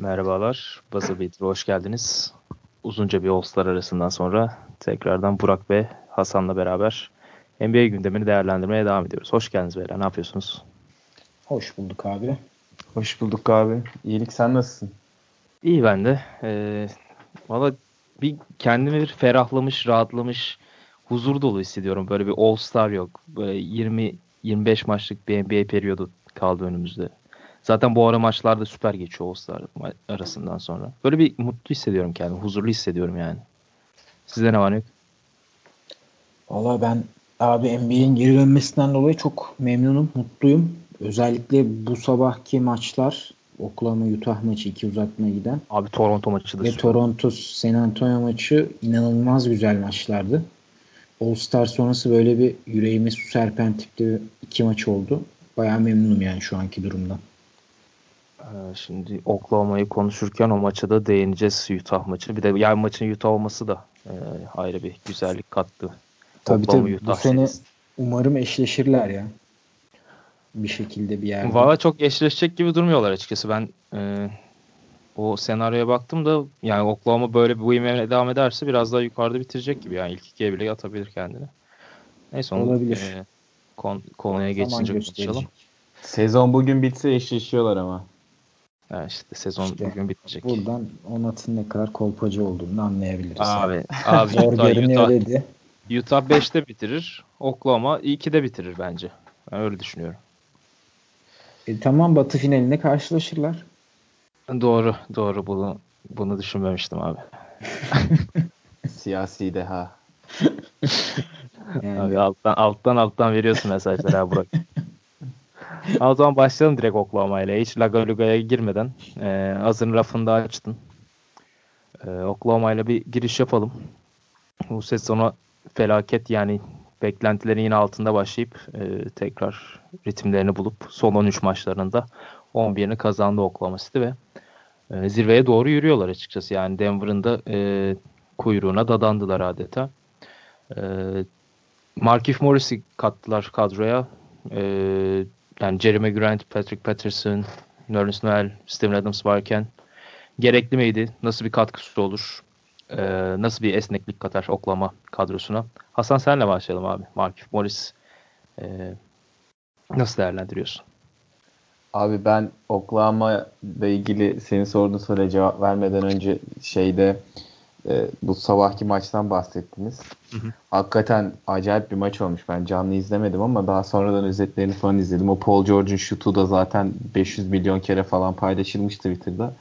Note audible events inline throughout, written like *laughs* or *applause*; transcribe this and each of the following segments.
Merhabalar. Buzzer Beater'a hoş geldiniz. Uzunca bir All-Star arasından sonra tekrardan Burak ve Hasan'la beraber NBA gündemini değerlendirmeye devam ediyoruz. Hoş geldiniz beyler. Ne yapıyorsunuz? Hoş bulduk abi. Hoş bulduk abi. İyilik sen nasılsın? İyi ben de. Ee, Valla bir kendimi bir ferahlamış, rahatlamış, huzur dolu hissediyorum. Böyle bir All-Star yok. Böyle 20-25 maçlık bir NBA periyodu kaldı önümüzde. Zaten bu ara maçlarda süper geçiyor All-Star arasından sonra. Böyle bir mutlu hissediyorum kendimi. Huzurlu hissediyorum yani. Sizde ne var yok? Valla ben abi NBA'in geri dönmesinden dolayı çok memnunum, mutluyum. Özellikle bu sabahki maçlar Oklahoma Utah maçı iki uzatmaya giden. Abi Toronto maçı da Ve süper. Toronto San Antonio maçı inanılmaz güzel maçlardı. All Star sonrası böyle bir yüreğime su serpen tipli iki maç oldu. Bayağı memnunum yani şu anki durumdan. Ee, Şimdi Oklahoma'yı konuşurken o maça da değineceğiz Utah maçı. Bir de yarın maçın Utah olması da e, ayrı bir güzellik kattı. Tabii Oklahoma, tabii. Bu Utah sene serisi. umarım eşleşirler ya. Bir şekilde bir yerde. Valla çok eşleşecek gibi durmuyorlar açıkçası. Ben e, o senaryoya baktım da yani Oklahoma böyle bu ivmeyle devam ederse biraz daha yukarıda bitirecek gibi. Yani ilk ikiye bile atabilir kendini. Neyse onu Olabilir. e, kon- konuya geçince konuşalım. Sezon bugün bitse eşleşiyorlar ama. Ha, işte sezon İşte bugün bitecek. Buradan Onat'ın ne kadar kolpacı olduğunu anlayabiliriz. Abi, abi Zor Utah, görünüyor Utah, dedi. Utah 5'te bitirir. Oklahoma 2'de bitirir bence. Ben öyle düşünüyorum. E, tamam Batı finalinde karşılaşırlar. Doğru, doğru. Bunu bunu düşünmemiştim abi. *laughs* Siyasi deha. Yani Abi alttan alttan alttan veriyorsun mesajları ha Burak. *laughs* *laughs* o zaman başlayalım direkt Oklahoma ile. Hiç Laga Luga'ya girmeden. E, hazırın rafını da açtın. E, Oklahoma ile bir giriş yapalım. Bu sezona felaket yani beklentilerin yine altında başlayıp e, tekrar ritimlerini bulup son 13 maçlarında 11'ini kazandı Oklahoma City ve e, zirveye doğru yürüyorlar açıkçası. Yani Denver'ın da e, kuyruğuna dadandılar adeta. E, Markif Morris'i kattılar kadroya. E, yani Jeremy Grant, Patrick Patterson, Nerlens Noel, Steven Adams varken gerekli miydi? Nasıl bir katkısı olur? E, nasıl bir esneklik katar Oklahoma kadrosuna? Hasan senle başlayalım abi. Markif Morris e, nasıl değerlendiriyorsun? Abi ben Oklahoma ile ilgili senin sorduğun soruya cevap vermeden önce şeyde e, bu sabahki maçtan bahsettiniz. Hı hı. Hakikaten acayip bir maç olmuş. Ben canlı izlemedim ama daha sonradan özetlerini falan izledim. O Paul George'un şutu da zaten 500 milyon kere falan paylaşılmış Twitter'da.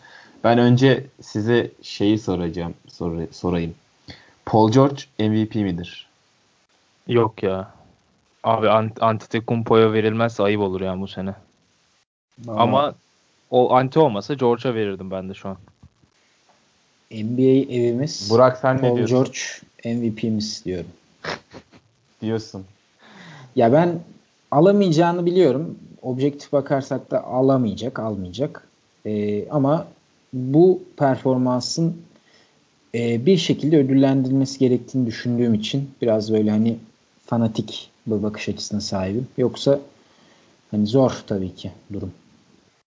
Ben önce size şeyi soracağım, sor, sorayım. Paul George MVP midir? Yok ya. Abi Ant- Antetokounmpo'ya verilmezse ayıp olur yani bu sene. Ama o anti olmasa George'a verirdim ben de şu an. NBA evimiz Burak sen ne Paul diyorsun? George MVP'miz diyorum. *laughs* Diyorsun. Ya ben alamayacağını biliyorum. Objektif bakarsak da alamayacak, almayacak. Ee, ama bu performansın e, bir şekilde ödüllendirilmesi gerektiğini düşündüğüm için biraz böyle hani fanatik bir bakış açısına sahibim. Yoksa hani zor tabii ki durum.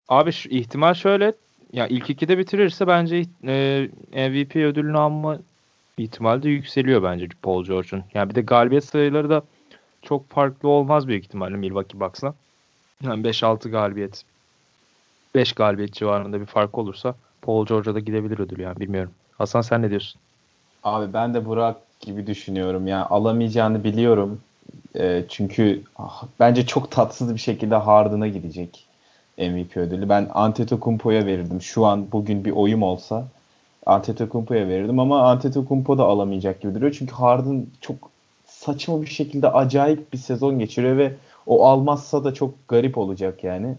Abi şu ihtimal şöyle. Ya ilk ikide bitirirse bence e, MVP ödülünü alma ihtimali de yükseliyor bence Paul George'un. Yani bir de galibiyet sayıları da çok farklı olmaz büyük ihtimalle Milwaukee Bucks'la. Yani 5-6 galibiyet 5 galibiyet civarında bir fark olursa Paul George'a da gidebilir ödül yani bilmiyorum. Hasan sen ne diyorsun? Abi ben de Burak gibi düşünüyorum. Yani alamayacağını biliyorum. Ee, çünkü ah, bence çok tatsız bir şekilde Harden'a gidecek MVP ödülü. Ben Antetokounmpo'ya verirdim. Şu an bugün bir oyum olsa Antetokounmpo'ya verirdim ama Antetokounmpo da alamayacak gibi duruyor. Çünkü Harden çok saçma bir şekilde acayip bir sezon geçiriyor ve o almazsa da çok garip olacak yani.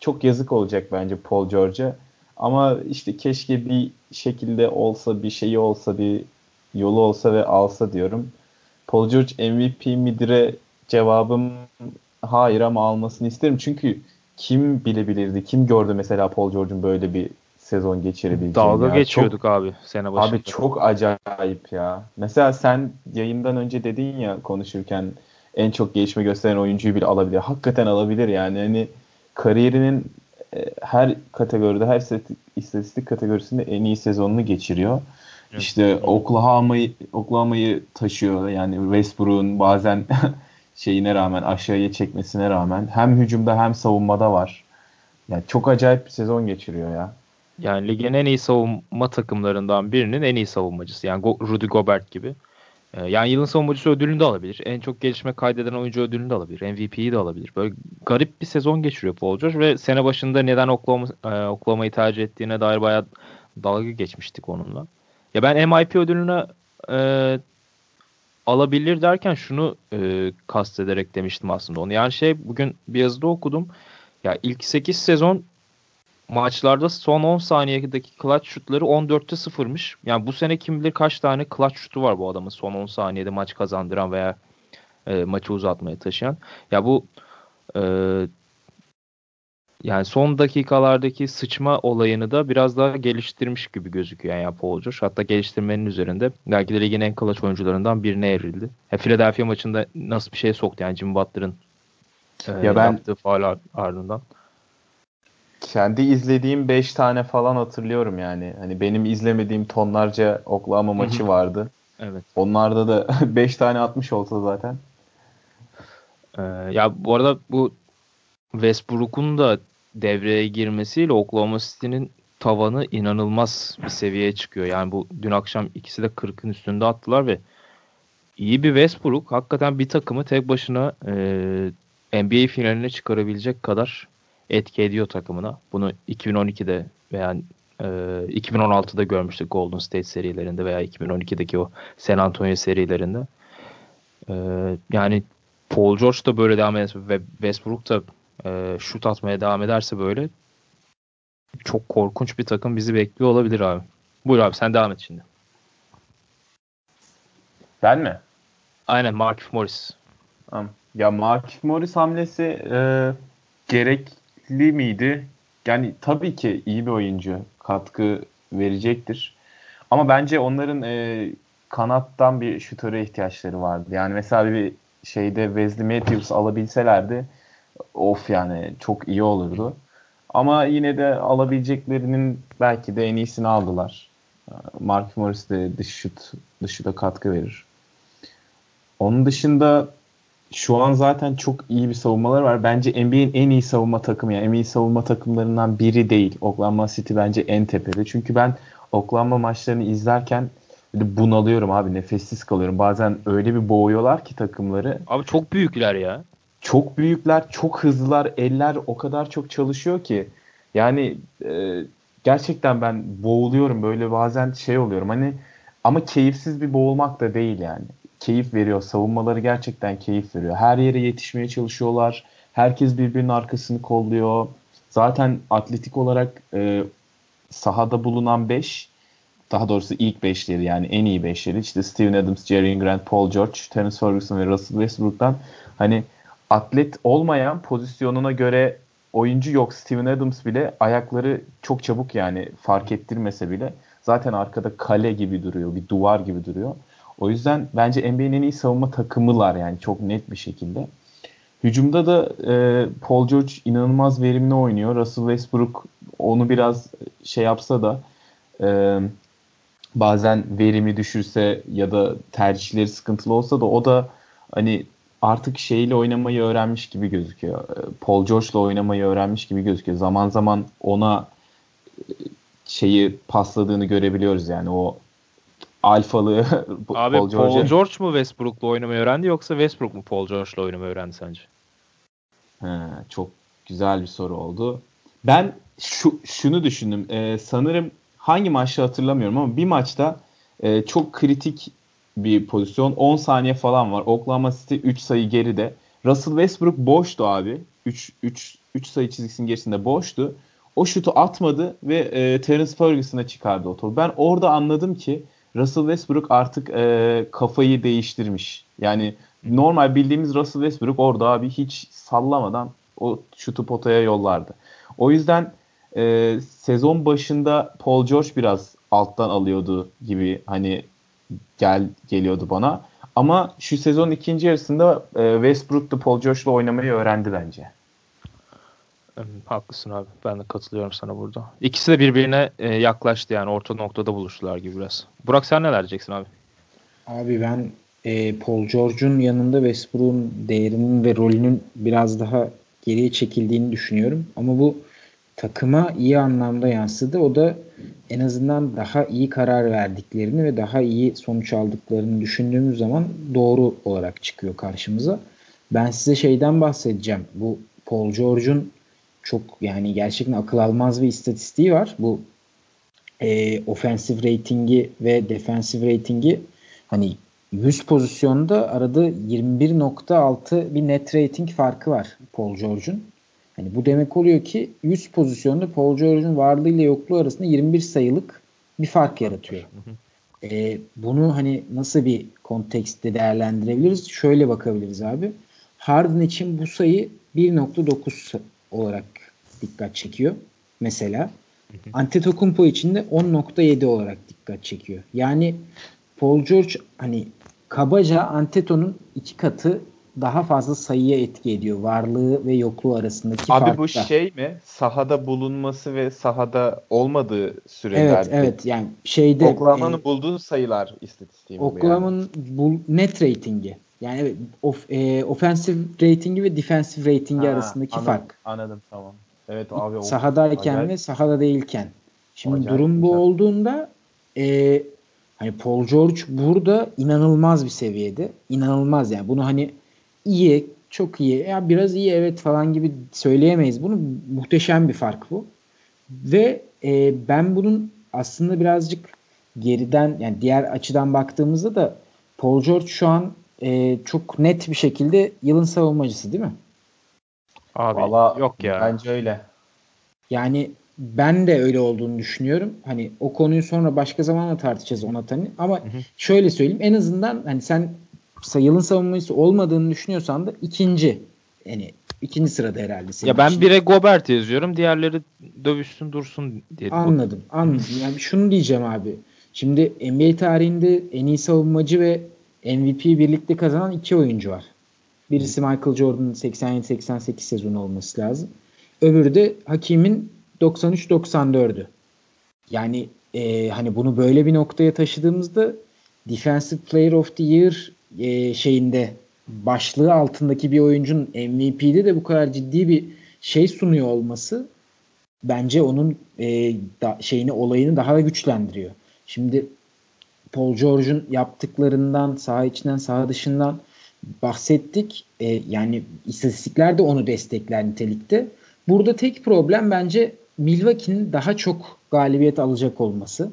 Çok yazık olacak bence Paul George'a. Ama işte keşke bir şekilde olsa, bir şeyi olsa, bir yolu olsa ve alsa diyorum. Paul George MVP midir'e cevabım hayır ama almasını isterim. Çünkü kim bilebilirdi, kim gördü mesela Paul George'un böyle bir sezon geçirebileceğini. Dalga ya. geçiyorduk Çok- abi sene başında. Abi çok acayip ya. Mesela sen yayından önce dedin ya konuşurken en çok gelişme gösteren oyuncuyu bile alabilir. Hakikaten alabilir yani. Hani kariyerinin e, her kategoride, her istatistik kategorisinde en iyi sezonunu geçiriyor. Evet. İşte Oklahoma'yı Oklahoma'yı taşıyor. Yani Westbrook'un bazen *laughs* şeyine rağmen aşağıya çekmesine rağmen hem hücumda hem savunmada var. Yani çok acayip bir sezon geçiriyor ya. Yani ligin en iyi savunma takımlarından birinin en iyi savunmacısı. Yani Rudy Gobert gibi. Ee, yani yılın savunmacısı ödülünü de alabilir. En çok gelişme kaydeden oyuncu ödülünü de alabilir. MVP'yi de alabilir. Böyle garip bir sezon geçiriyor Paul George ve sene başında neden Oklahoma, e, Oklahoma'yı tercih ettiğine dair bayağı dalga geçmiştik onunla. Ya ben MIP ödülünü e, alabilir derken şunu e, kastederek demiştim aslında onu. Yani şey bugün bir yazıda okudum. Ya ilk 8 sezon maçlarda son 10 saniyedeki clutch şutları 14'te 0'mış. Yani bu sene kim bilir kaç tane clutch şutu var bu adamın son 10 saniyede maç kazandıran veya e, maçı uzatmaya taşıyan. Ya bu e, yani son dakikalardaki sıçma olayını da biraz daha geliştirmiş gibi gözüküyor yani Paul George. Hatta geliştirmenin üzerinde belki de ligin en clutch oyuncularından birine evrildi. Ya Philadelphia maçında nasıl bir şey soktu yani Jim Butler'ın e, ya ben, yaptığı faal ardından kendi izlediğim 5 tane falan hatırlıyorum yani. Hani benim izlemediğim tonlarca Oklahoma maçı vardı. Evet. Onlarda da *laughs* 5 tane atmış olsa zaten. Ee, ya bu arada bu Westbrook'un da devreye girmesiyle Oklahoma City'nin tavanı inanılmaz bir seviyeye çıkıyor. Yani bu dün akşam ikisi de 40'ın üstünde attılar ve iyi bir Westbrook hakikaten bir takımı tek başına e, NBA finaline çıkarabilecek kadar etki ediyor takımına. Bunu 2012'de veya e, 2016'da görmüştük Golden State serilerinde veya 2012'deki o San Antonio serilerinde. E, yani Paul George da böyle devam ederse ve Westbrook da e, şut atmaya devam ederse böyle çok korkunç bir takım bizi bekliyor olabilir abi. Buyur abi sen devam et şimdi. Ben mi? Aynen Markif Morris. Ya Markif Morris hamlesi e, gerek gerekli miydi? Yani tabii ki iyi bir oyuncu katkı verecektir. Ama bence onların e, kanattan bir şutöre ihtiyaçları vardı. Yani mesela bir şeyde Wesley Matthews alabilselerdi of yani çok iyi olurdu. Ama yine de alabileceklerinin belki de en iyisini aldılar. Mark Morris de dış şut, dış şuta katkı verir. Onun dışında şu an zaten çok iyi bir savunmaları var. Bence NBA'in en iyi savunma takımı yani en iyi savunma takımlarından biri değil. Oklahoma City bence en tepede. Çünkü ben Oklahoma maçlarını izlerken bunalıyorum abi nefessiz kalıyorum. Bazen öyle bir boğuyorlar ki takımları. Abi çok büyükler ya. Çok büyükler, çok hızlılar. Eller o kadar çok çalışıyor ki. Yani e, gerçekten ben boğuluyorum böyle bazen şey oluyorum. Hani ama keyifsiz bir boğulmak da değil yani keyif veriyor. Savunmaları gerçekten keyif veriyor. Her yere yetişmeye çalışıyorlar. Herkes birbirinin arkasını kolluyor. Zaten atletik olarak e, sahada bulunan 5 daha doğrusu ilk 5'leri yani en iyi 5'leri işte Steven Adams, Jerry Grant, Paul George, Terence Ferguson ve Russell Westbrook'tan hani atlet olmayan pozisyonuna göre oyuncu yok. Steven Adams bile ayakları çok çabuk yani fark ettirmese bile zaten arkada kale gibi duruyor, bir duvar gibi duruyor. O yüzden bence NBA'nin en iyi savunma takımılar yani çok net bir şekilde. Hücumda da e, Paul George inanılmaz verimli oynuyor. Russell Westbrook onu biraz şey yapsa da e, bazen verimi düşürse ya da tercihleri sıkıntılı olsa da o da hani artık şeyle oynamayı öğrenmiş gibi gözüküyor. E, Paul George'la oynamayı öğrenmiş gibi gözüküyor. Zaman zaman ona e, şeyi pasladığını görebiliyoruz yani o alfalı *laughs* Abi Paul, George. Paul George mu Westbrook'la oynamayı öğrendi yoksa Westbrook mu Paul George'la oynamayı öğrendi sence? He, çok güzel bir soru oldu. Ben şu şunu düşündüm. Ee, sanırım hangi maçta hatırlamıyorum ama bir maçta e, çok kritik bir pozisyon. 10 saniye falan var. Oklahoma City 3 sayı geride. Russell Westbrook boştu abi. 3 3 3 sayı çizgisinin gerisinde boştu. O şutu atmadı ve e, Terence Ferguson'a çıkardı o topu. Ben orada anladım ki Russell Westbrook artık e, kafayı değiştirmiş. Yani normal bildiğimiz Russell Westbrook orada abi hiç sallamadan o şutu potaya yollardı. O yüzden e, sezon başında Paul George biraz alttan alıyordu gibi hani gel geliyordu bana. Ama şu sezon ikinci yarısında e, Westbrook da Paul George'la oynamayı öğrendi bence. Haklısın abi. Ben de katılıyorum sana burada. İkisi de birbirine e, yaklaştı yani orta noktada buluştular gibi biraz. Burak sen neler diyeceksin abi? Abi ben e, Paul George'un yanında Westbrook'un değerinin ve rolünün biraz daha geriye çekildiğini düşünüyorum. Ama bu takıma iyi anlamda yansıdı. O da en azından daha iyi karar verdiklerini ve daha iyi sonuç aldıklarını düşündüğümüz zaman doğru olarak çıkıyor karşımıza. Ben size şeyden bahsedeceğim. Bu Paul George'un çok yani gerçekten akıl almaz bir istatistiği var. Bu e, offensive ratingi ve defensive ratingi hani 100 pozisyonda arada 21.6 bir net rating farkı var Paul George'un. Hani bu demek oluyor ki 100 pozisyonda Paul George'un varlığı ile yokluğu arasında 21 sayılık bir fark yaratıyor. Ee, bunu hani nasıl bir kontekste değerlendirebiliriz? Şöyle bakabiliriz abi. Harden için bu sayı 1.9 olarak dikkat çekiyor. Mesela Antetokounmpo için de 10.7 olarak dikkat çekiyor. Yani Paul George hani kabaca Anteto'nun iki katı daha fazla sayıya etki ediyor. Varlığı ve yokluğu arasındaki Abi farkta. bu şey mi? Sahada bulunması ve sahada olmadığı süreler. Evet evet yani şeyde Oklahoma'nın e, bulduğu sayılar istatistiği mi Oklahoma'nın yani? net ratingi. Yani evet of, e, offensive ratingi ve defensive ratingi ha, arasındaki anladım, fark. Anladım tamam. Evet abi. Sahadayken acayip. ve sahada değilken. Şimdi acayip durum bu olduğunda e, hani Paul George burada inanılmaz bir seviyede. İnanılmaz yani. Bunu hani iyi, çok iyi, ya biraz iyi evet falan gibi söyleyemeyiz. Bunu muhteşem bir fark bu. Ve e, ben bunun aslında birazcık geriden yani diğer açıdan baktığımızda da Paul George şu an e, çok net bir şekilde yılın savunmacısı değil mi? Abi Vallahi, yok ya. Bence öyle. Yani ben de öyle olduğunu düşünüyorum. Hani o konuyu sonra başka zamanla tartışacağız Onatan'ı. Ama hı hı. şöyle söyleyeyim en azından hani sen yılın savunmacısı olmadığını düşünüyorsan da ikinci yani ikinci sırada herhalde. Senin ya ben için. bire Gobert yazıyorum. Diğerleri dövüşsün dursun diye. Anladım. Anladım. *laughs* Yani şunu diyeceğim abi. Şimdi NBA tarihinde en iyi savunmacı ve MVP birlikte kazanan iki oyuncu var. Birisi Michael Jordan'ın 87-88 sezonu olması lazım. Öbürü de Hakim'in 93-94'ü. Yani e, hani bunu böyle bir noktaya taşıdığımızda Defensive Player of the Year e, şeyinde başlığı altındaki bir oyuncunun MVP'de de bu kadar ciddi bir şey sunuyor olması bence onun e, da, şeyini olayını daha da güçlendiriyor. Şimdi Paul George'un yaptıklarından saha içinden saha dışından bahsettik. E, yani istatistikler de onu destekler nitelikte. Burada tek problem bence Milwaukee'nin daha çok galibiyet alacak olması.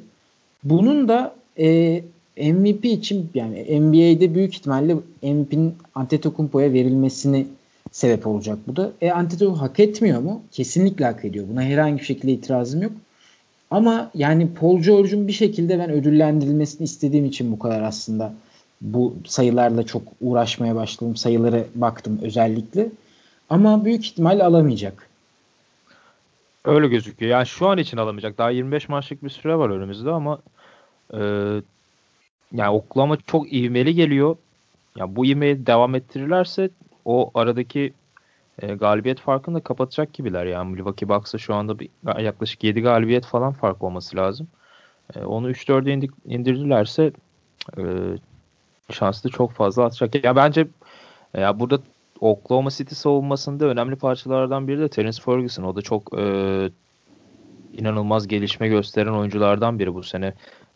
Bunun da e, MVP için yani NBA'de büyük ihtimalle MVP'nin Antetokounmpo'ya verilmesini sebep olacak bu da. E Antetokounmpo hak etmiyor mu? Kesinlikle hak ediyor. Buna herhangi bir şekilde itirazım yok. Ama yani Paul George'un bir şekilde ben ödüllendirilmesini istediğim için bu kadar aslında bu sayılarla çok uğraşmaya başladım. Sayılara baktım özellikle. Ama büyük ihtimal alamayacak. Öyle gözüküyor. Yani şu an için alamayacak. Daha 25 maçlık bir süre var önümüzde ama e, yani Oklahoma çok ivmeli geliyor. Ya bu ivmeyi devam ettirirlerse o aradaki e, galibiyet farkını da kapatacak gibiler. Yani Milwaukee Bucks'a şu anda bir, yaklaşık 7 galibiyet falan fark olması lazım. E, onu 3-4'e indik, indirdilerse e, şanslı çok fazla atacak. Ya bence ya burada Oklahoma City savunmasında önemli parçalardan biri de Terence Ferguson. O da çok e, inanılmaz gelişme gösteren oyunculardan biri bu sene.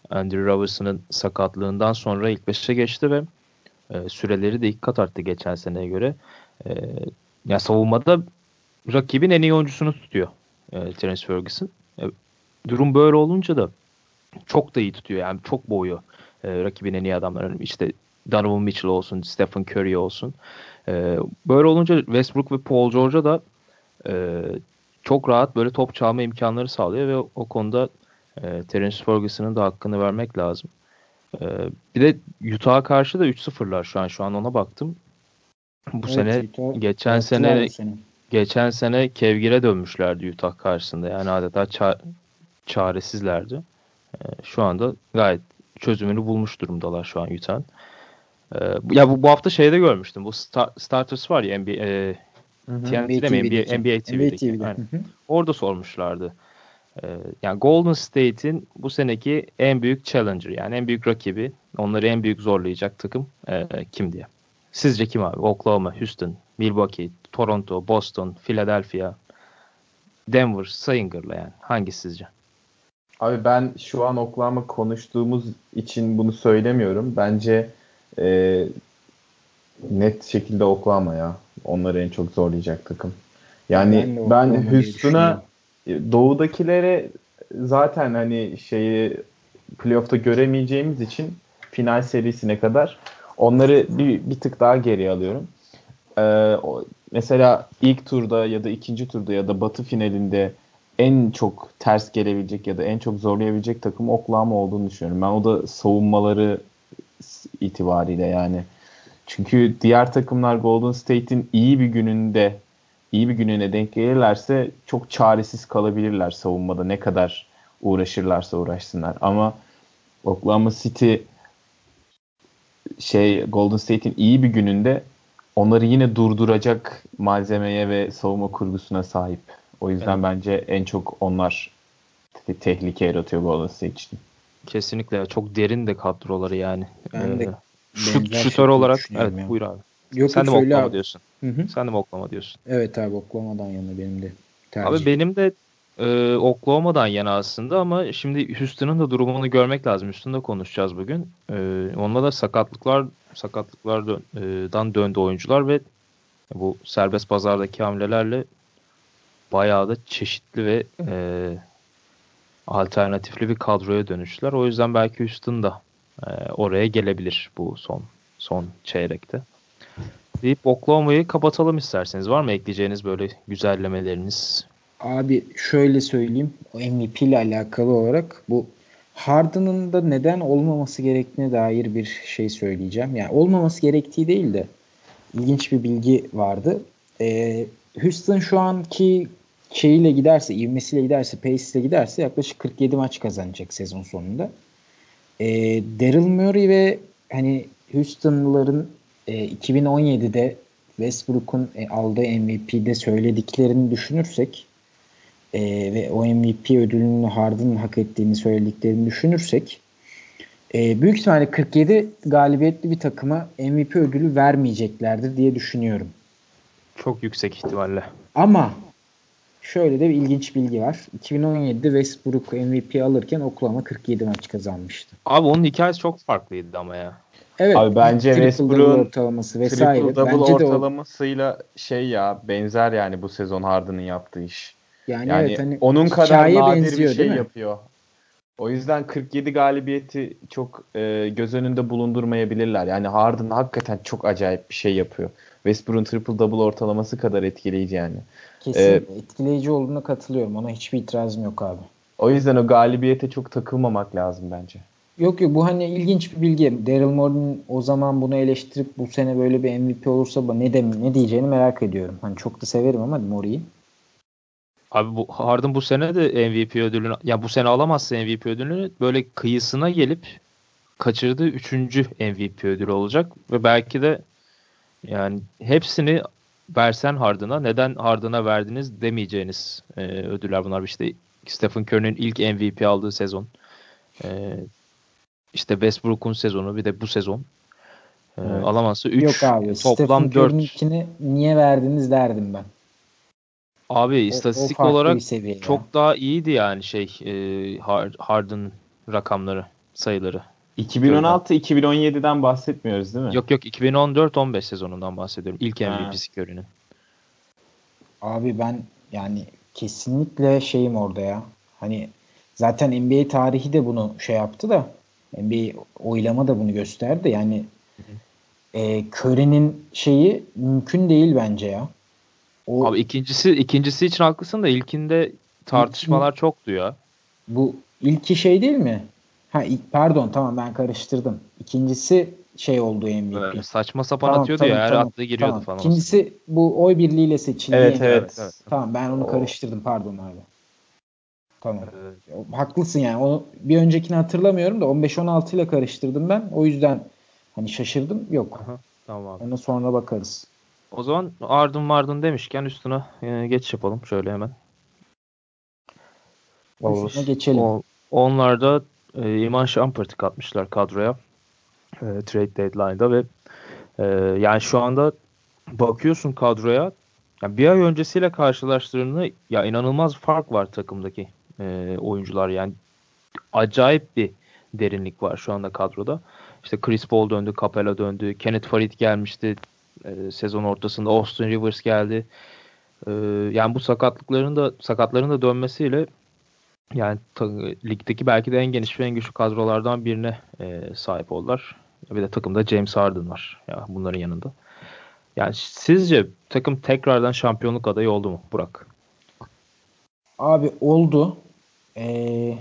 Andrew Robertson'ın sakatlığından sonra ilk beşe geçti ve e, süreleri de ilk kat arttı geçen seneye göre. E, ya savunmada rakibin en iyi oyuncusunu tutuyor e, Terence Ferguson. E, durum böyle olunca da çok da iyi tutuyor. Yani çok boğuyor e, rakibin en iyi adamları. İşte Donovan Mitchell olsun, Stephen Curry olsun. E, böyle olunca Westbrook ve Paul George'a da e, çok rahat böyle top çalma imkanları sağlıyor ve o konuda e, Terence Ferguson'ın da hakkını vermek lazım. E, bir de Utah'a karşı da 3-0'lar şu an. Şu an ona baktım. Bu evet, sene Utah, geçen sene geçen sene kevgire dönmüşlerdi Utah karşısında. Yani adeta ça- çaresizlerdi. E, şu anda gayet çözümünü bulmuş durumdalar şu an Utah'ın. E, ya bu, bu hafta şeyde görmüştüm. Bu star, starters var ya NBA, e, TNT'de mi? NBA, NBA TV'deki. NBA TV'de. Orada sormuşlardı. Ee, yani Golden State'in bu seneki en büyük challenger yani en büyük rakibi onları en büyük zorlayacak takım e, kim diye. Sizce kim abi? Oklahoma, Houston, Milwaukee, Toronto, Boston, Philadelphia, Denver Sayınger'la yani. Hangisi sizce? Abi ben şu an Oklahoma konuştuğumuz için bunu söylemiyorum. Bence e, net şekilde Oklahoma ya. Onları en çok zorlayacak takım. Yani ben, ben Houston'a doğudakilere zaten hani şeyi playoff'ta göremeyeceğimiz için final serisine kadar onları bir, bir tık daha geri alıyorum. Ee, mesela ilk turda ya da ikinci turda ya da batı finalinde en çok ters gelebilecek ya da en çok zorlayabilecek takım Oklahoma olduğunu düşünüyorum. Ben o da savunmaları itibariyle yani. Çünkü diğer takımlar Golden State'in iyi bir gününde iyi bir gününe denk gelirlerse çok çaresiz kalabilirler savunmada ne kadar uğraşırlarsa uğraşsınlar. Ama Oklahoma City şey Golden State'in iyi bir gününde onları yine durduracak malzemeye ve savunma kurgusuna sahip. O yüzden evet. bence en çok onlar tehlike yaratıyor Golden State için. Kesinlikle çok derin de kadroları yani. Ben de ee, şut, şutör olarak evet ya. buyur abi. Yok, Sen de mi Oklahoma abi. diyorsun? Hı hı. Sen de mi Oklahoma diyorsun? Evet abi Oklahoma'dan yana benim de tercih. Abi benim de e, Oklahoma'dan yana aslında ama şimdi Houston'ın da durumunu görmek lazım. Houston'da konuşacağız bugün. E, onunla da sakatlıklar sakatlıklardan döndü oyuncular ve bu serbest pazardaki hamlelerle bayağı da çeşitli ve e, alternatifli bir kadroya dönüştüler. O yüzden belki Houston da e, oraya gelebilir bu son son çeyrekte. Deyip Oklahoma'yı kapatalım isterseniz. Var mı ekleyeceğiniz böyle güzellemeleriniz? Abi şöyle söyleyeyim. O MVP ile alakalı olarak bu Harden'ın da neden olmaması gerektiğine dair bir şey söyleyeceğim. Yani olmaması gerektiği değil de ilginç bir bilgi vardı. Ee, Houston şu anki şeyiyle giderse, ivmesiyle giderse, pace ile giderse yaklaşık 47 maç kazanacak sezon sonunda. Ee, Daryl Murray ve hani Houston'ların e, 2017'de Westbrook'un e, aldığı MVP'de söylediklerini düşünürsek e, ve o MVP ödülünü Harden'ın hak ettiğini söylediklerini düşünürsek e, büyük ihtimalle 47 galibiyetli bir takıma MVP ödülü vermeyeceklerdir diye düşünüyorum. Çok yüksek ihtimalle. Ama şöyle de bir ilginç bilgi var. 2017'de Westbrook MVP alırken Oklahoma 47 maç kazanmıştı. Abi onun hikayesi çok farklıydı ama ya. Evet. Abi bence Westbrook'un ortalaması vesaire. Triple double ortalamasıyla o... şey ya benzer yani bu sezon Harden'ın yaptığı iş. Yani, yani evet, hani onun kadar nadir benziyor, bir şey yapıyor. O yüzden 47 galibiyeti çok e, göz önünde bulundurmayabilirler. Yani Harden hakikaten çok acayip bir şey yapıyor. Westbrook'un triple double ortalaması kadar etkileyici yani. Kesin ee, etkileyici olduğuna katılıyorum. Ona hiçbir itirazım yok abi. O yüzden o galibiyete çok takılmamak lazım bence. Yok yok bu hani ilginç bir bilgi. Daryl Morey'nin o zaman bunu eleştirip bu sene böyle bir MVP olursa ne de ne diyeceğini merak ediyorum. Hani çok da severim ama Morey'i. Abi bu Harden bu sene de MVP ödülünü ya bu sene alamazsa MVP ödülünü böyle kıyısına gelip kaçırdığı üçüncü MVP ödülü olacak ve belki de yani hepsini versen Harden'a neden Harden'a verdiniz demeyeceğiniz e, ödüller bunlar. İşte Stephen Curry'nin ilk MVP aldığı sezon. E, işte Westbrook'un sezonu bir de bu sezon. E, evet. Alamazsa 3 Yok abi, toplam 4. niye verdiniz derdim ben. Abi istatistik o, o olarak çok ya. daha iyiydi yani şey e, Harden rakamları, sayıları. 2016-2017'den bahsetmiyoruz değil mi? Yok yok 2014-15 sezonundan bahsediyorum. İlk MVP'si Curry'nin. Abi ben yani kesinlikle şeyim orada ya. Hani zaten NBA tarihi de bunu şey yaptı da NBA oylama da bunu gösterdi. Yani e, Curry'nin şeyi mümkün değil bence ya. O, Abi ikincisi ikincisi için haklısın da ilkinde tartışmalar ilk, çoktu ya. Bu ilki şey değil mi? Ha pardon tamam ben karıştırdım. İkincisi şey oldu MVP. Evet, saçma sapan tamam, atıyordu tamam, ya her tamam, attığı giriyordu tamam. falan. İkincisi bu oy birliğiyle seçildi. Evet, evet evet. Tamam ben onu o... karıştırdım pardon abi. Tamam. Evet. Haklısın yani. Onu bir öncekini hatırlamıyorum da 15-16 ile karıştırdım ben. O yüzden hani şaşırdım. Yok. Aha, tamam. Ona sonra bakarız. O zaman Ardın Vardın demişken üstüne e, geç yapalım şöyle hemen. Olur. Üstüne geçelim. O, onlar da e, Iman Shumpert'i katmışlar kadroya. E, trade deadline'da ve e, yani şu anda bakıyorsun kadroya yani bir ay öncesiyle karşılaştırdığında ya inanılmaz fark var takımdaki e, oyuncular yani acayip bir derinlik var şu anda kadroda. İşte Chris Paul döndü, Capella döndü, Kenneth Farid gelmişti e, sezon ortasında, Austin Rivers geldi. E, yani bu sakatlıkların da sakatların da dönmesiyle yani ta, ligdeki belki de en geniş ve en güçlü kadrolardan birine e, sahip oldular. Bir de takımda James Harden var. Ya bunların yanında. Yani sizce takım tekrardan şampiyonluk adayı oldu mu Burak? Abi oldu. Ee,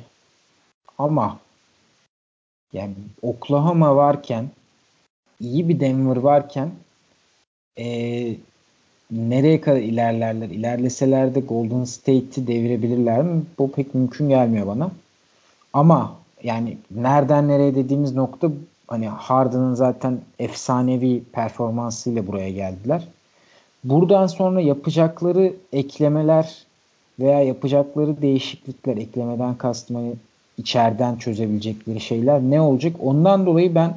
ama yani Oklahoma varken iyi bir Denver varken ee, nereye kadar ilerlerler? İlerleseler de Golden State'i devirebilirler mi? Bu pek mümkün gelmiyor bana. Ama yani nereden nereye dediğimiz nokta hani Harden'ın zaten efsanevi performansıyla buraya geldiler. Buradan sonra yapacakları eklemeler veya yapacakları değişiklikler eklemeden kastmayı içeriden çözebilecekleri şeyler ne olacak? Ondan dolayı ben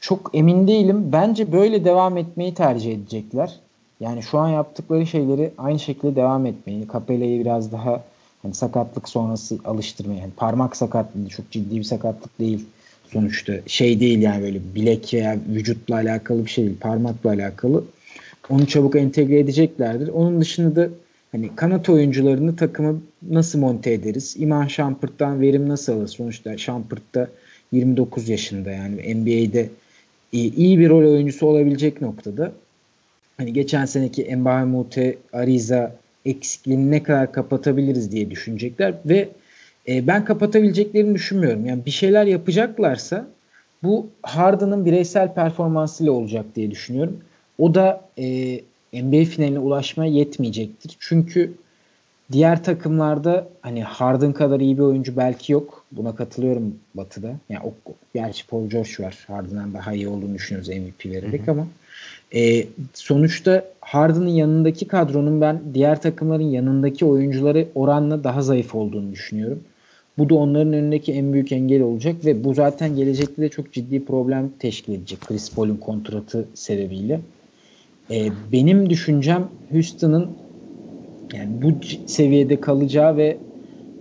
çok emin değilim. Bence böyle devam etmeyi tercih edecekler. Yani şu an yaptıkları şeyleri aynı şekilde devam etmeyi, Capella'yı biraz daha hani sakatlık sonrası alıştırmayı, yani parmak sakatlığı çok ciddi bir sakatlık değil sonuçta. Şey değil yani böyle bilek veya vücutla alakalı bir şey değil, parmakla alakalı. Onu çabuk entegre edeceklerdir. Onun dışında da hani kanat oyuncularını takımı nasıl monte ederiz? İman Şampırt'tan verim nasıl alır? Sonuçta Şampırt da 29 yaşında yani NBA'de iyi bir rol oyuncusu olabilecek noktada hani geçen seneki Mbaye Mute, Ariza eksikliğini ne kadar kapatabiliriz diye düşünecekler ve e, ben kapatabileceklerini düşünmüyorum. Yani bir şeyler yapacaklarsa bu Harden'ın bireysel performansıyla olacak diye düşünüyorum. O da e, NBA finaline ulaşmaya yetmeyecektir. Çünkü diğer takımlarda hani Harden kadar iyi bir oyuncu belki yok. Buna katılıyorum Batı'da. Yani o, gerçi Paul George var. Harden'dan daha iyi olduğunu düşünüyoruz MVP vererek hı hı. ama e, sonuçta Harden'ın yanındaki kadronun ben diğer takımların yanındaki oyuncuları oranla daha zayıf olduğunu düşünüyorum. Bu da onların önündeki en büyük engel olacak ve bu zaten gelecekte de çok ciddi problem teşkil edecek Chris Paul'un kontratı sebebiyle. E, benim düşüncem Houston'ın yani bu seviyede kalacağı ve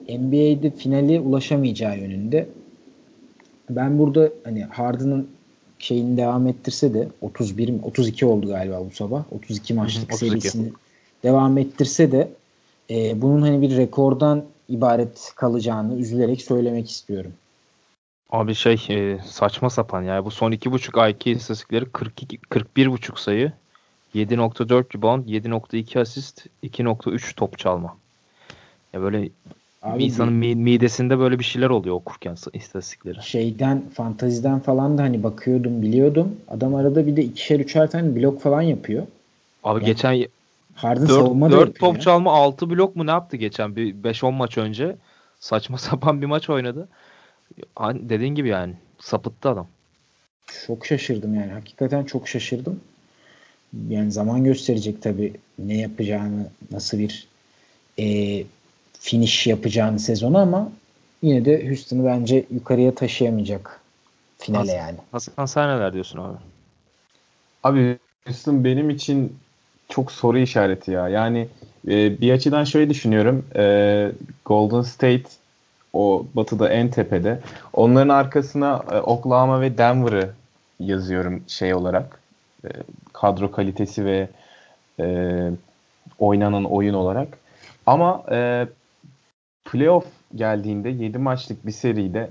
NBA'de finale ulaşamayacağı yönünde. Ben burada hani Harden'ın şeyini devam ettirse de 31 32 oldu galiba bu sabah. 32 maçlık 32. serisini devam ettirse de e, bunun hani bir rekordan ibaret kalacağını üzülerek söylemek istiyorum. Abi şey e, saçma sapan yani bu son 2.5 IQ istatistikleri 42 41.5 sayı 7.4 rebound 7.2 asist 2.3 top çalma. Ya böyle Abi insanın mi, midesinde böyle bir şeyler oluyor okurken istatistikleri. Şeyden fantaziden falan da hani bakıyordum biliyordum. Adam arada bir de ikişer üçer tane blok falan yapıyor. Abi yani, geçen Harden 4, savunma 4 top ya. çalma 6 blok mu ne yaptı geçen bir 5-10 maç önce. Saçma *laughs* sapan bir maç oynadı. Hani dediğin gibi yani sapıttı adam. Çok şaşırdım yani. Hakikaten çok şaşırdım. Yani zaman gösterecek tabii ne yapacağını, nasıl bir e, finish yapacağını sezonu ama yine de Houston'ı bence yukarıya taşıyamayacak finale Hasan, yani. Hasan sen neler diyorsun abi? Abi Houston benim için çok soru işareti ya. Yani e, bir açıdan şöyle düşünüyorum. E, Golden State o batıda en tepede. Onların arkasına e, Oklahoma ve Denver'ı yazıyorum şey olarak. E, kadro kalitesi ve e, oynanan oyun olarak. Ama e, playoff geldiğinde 7 maçlık bir seride